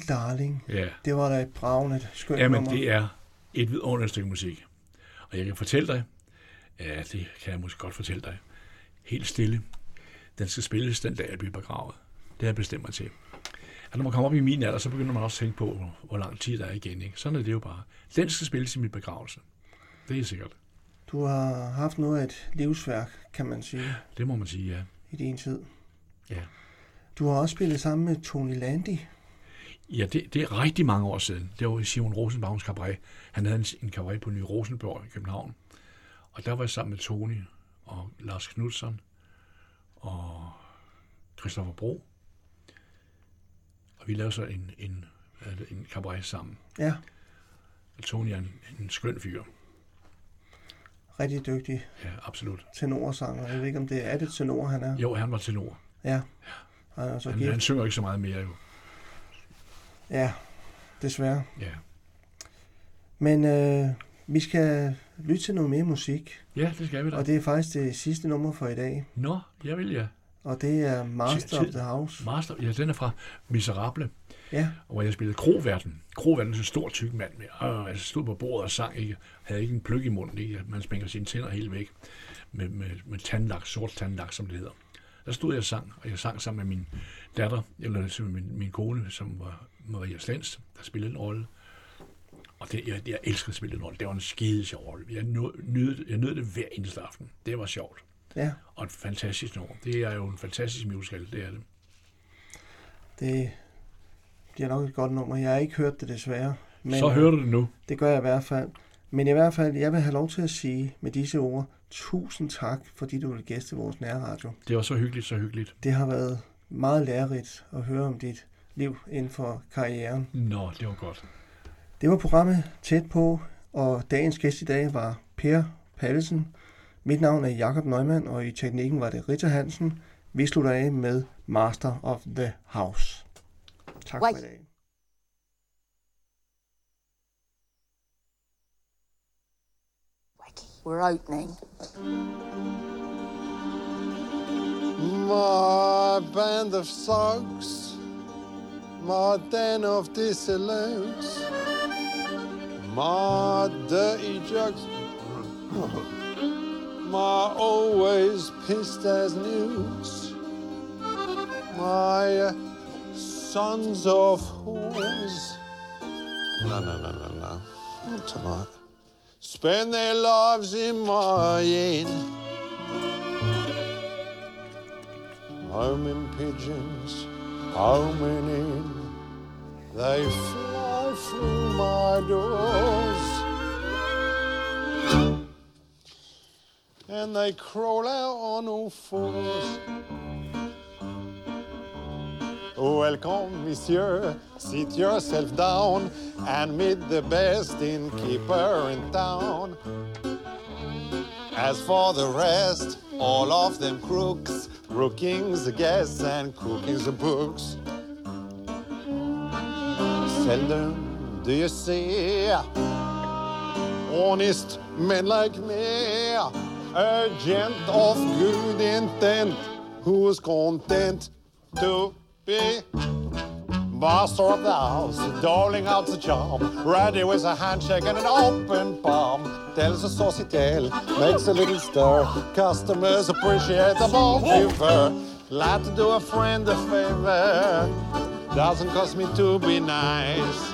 Darling. Ja. Det var da et bravende skønt Jamen, nummer. det er et vidunderligt stykke musik. Og jeg kan fortælle dig, ja, det kan jeg måske godt fortælle dig, helt stille, den skal spilles den dag, jeg bliver begravet. Det har jeg bestemt mig til. At når man kommer op i min alder, så begynder man også at tænke på, hvor lang tid der er igen. Ikke? Sådan er det jo bare. Den skal spilles i min begravelse. Det er sikkert. Du har haft noget af et livsværk, kan man sige, Det må man sige, ja. i din tid. Ja, Du har også spillet sammen med Tony Landy. Ja det, det er rigtig mange år siden. Det var i Simon Rosenbaums cabaret. Han havde en, en cabaret på Ny Rosenborg i København. Og der var jeg sammen med Tony og Lars Knudsen og Christoffer Bro. Og vi lavede så en, en, en cabaret sammen. Ja, Og Tony er en, en skøn fyr. rigtig dygtig Ja, absolut. tenorsanger. Jeg ved ikke, om det er, er det tenor, han er. Jo, han var tenor. Ja. Han er så Han, gift. han synger ikke så meget mere jo. Ja, desværre. Ja, Men øh, vi skal lytte til noget mere musik, ja det skal vi da. og det er faktisk det sidste nummer for i dag. Nå, jeg vil ja. Og det er Master of the House. Master, ja, den er fra Miserable, Ja, hvor jeg spillede Kroverden. Kroverden er en stor tyk mand med, øh, altså stod på bordet og sang, ikke? havde ikke en pløk i munden, ikke? man smænger sine tænder helt væk med, med, med tandlak, sort tandlak, som det hedder. Der stod jeg og sang, og jeg sang sammen med min datter, eller simpelthen min, min kone, som var Maria Stens, der spillede en rolle. Og det, jeg, jeg elskede at spille en rolle. Det var en skide sjov rolle. Jeg nød, jeg nød det hver eneste aften. Det var sjovt. ja. Og et fantastisk nummer. Det er jo en fantastisk musical, det er det. Det bliver nok et godt nummer. Jeg har ikke hørt det desværre. Men Så øh, hører du det nu. Det gør jeg i hvert fald. Men i hvert fald, jeg vil have lov til at sige med disse ord, tusind tak, fordi du vil gæste vores nærradio. Det var så hyggeligt, så hyggeligt. Det har været meget lærerigt at høre om dit liv inden for karrieren. Nå, det var godt. Det var programmet tæt på, og dagens gæst i dag var Per Pallesen. Mit navn er Jakob Neumann, og i teknikken var det Rita Hansen. Vi slutter af med Master of the House. Tak for i dag. We're opening. My band of soaks, my den of dissolutes, my dirty jokes, my always pissed as news, my uh, sons of whores. No, no, no, no, no, not tonight. Spend their lives in my inn. Homing pigeons, homing many they fly through my doors. And they crawl out on all fours. Welcome, monsieur. Sit yourself down and meet the best innkeeper in town. As for the rest, all of them crooks, rookings the guests and cookings the books. Seldom do you see honest men like me, a gent of good intent, who's content to be master of the house, doling out the charm, ready with a handshake and an open palm. Tells a saucy tale, makes a little stir. Customers appreciate the bold giver. Glad to do a friend a favor. Doesn't cost me to be nice.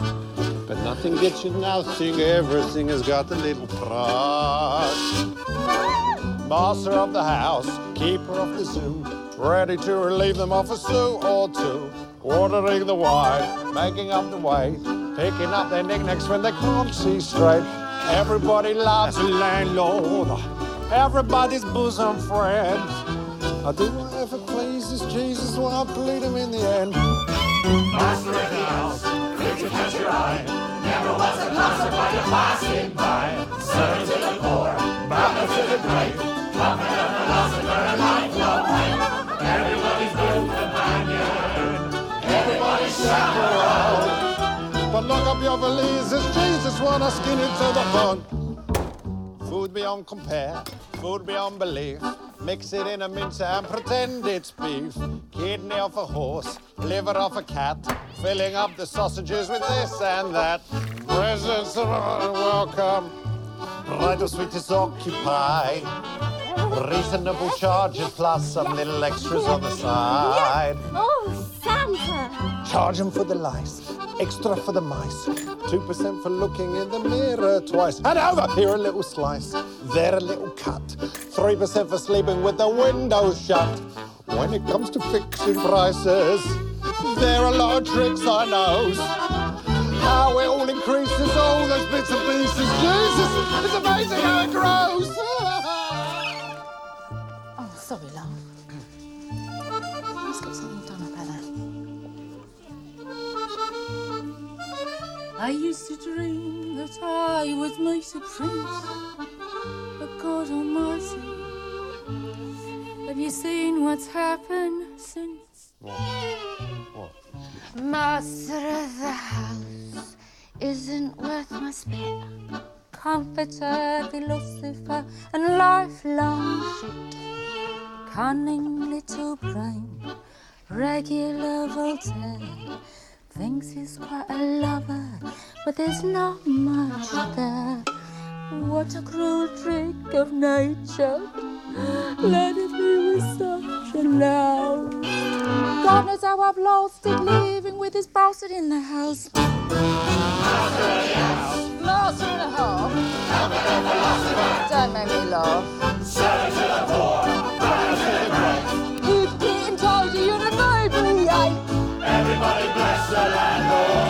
But nothing gets you nothing, everything has got a little price. Master of the house, keeper of the zoo, ready to relieve them of a sou or two. Ordering the wine, making up the weight, picking up their knickknacks when they can't see straight. Everybody loves a landlord, everybody's bosom friend. I do whatever pleases Jesus, well, I bleed him in the end. Master of the house, quick to catch your eye, never was a concert while you're passing by. Serving to the poor, brought to the great, coming of the lost and life no pain. Everybody's good chaperone. But lock up your valises, Jesus wanna skin it to the bone. Food beyond compare, food beyond belief. Mix it in a mince and pretend it's beef. Kidney of a horse, liver of a cat. Filling up the sausages with this and that. Presents are welcome. Right or sweet is occupied. Reasonable charges plus some little extras on the side. Oh, Santa! Charge 'em for the lice, extra for the mice. 2% for looking in the mirror twice. And over here a little slice, there a little cut. 3% for sleeping with the windows shut. When it comes to fixing prices, there are a lot of tricks I know. How it all increases, all those bits and pieces. Jesus, it's amazing how it grows. Oh, sorry, love. I used to dream that I was might a prince, but God Almighty, have you seen what's happened since? Master of the house isn't worth my spit. Comforter, philosopher, and lifelong shit. Cunning little brain, regular Voltaire. Thinks he's quite a lover, but there's not much there. What a cruel trick of nature. Let it be with such a love. God knows how I've lost it living with this bastard in the house. Master and a half. Don't make me laugh. You you're the baby, Everybody bless the landlord.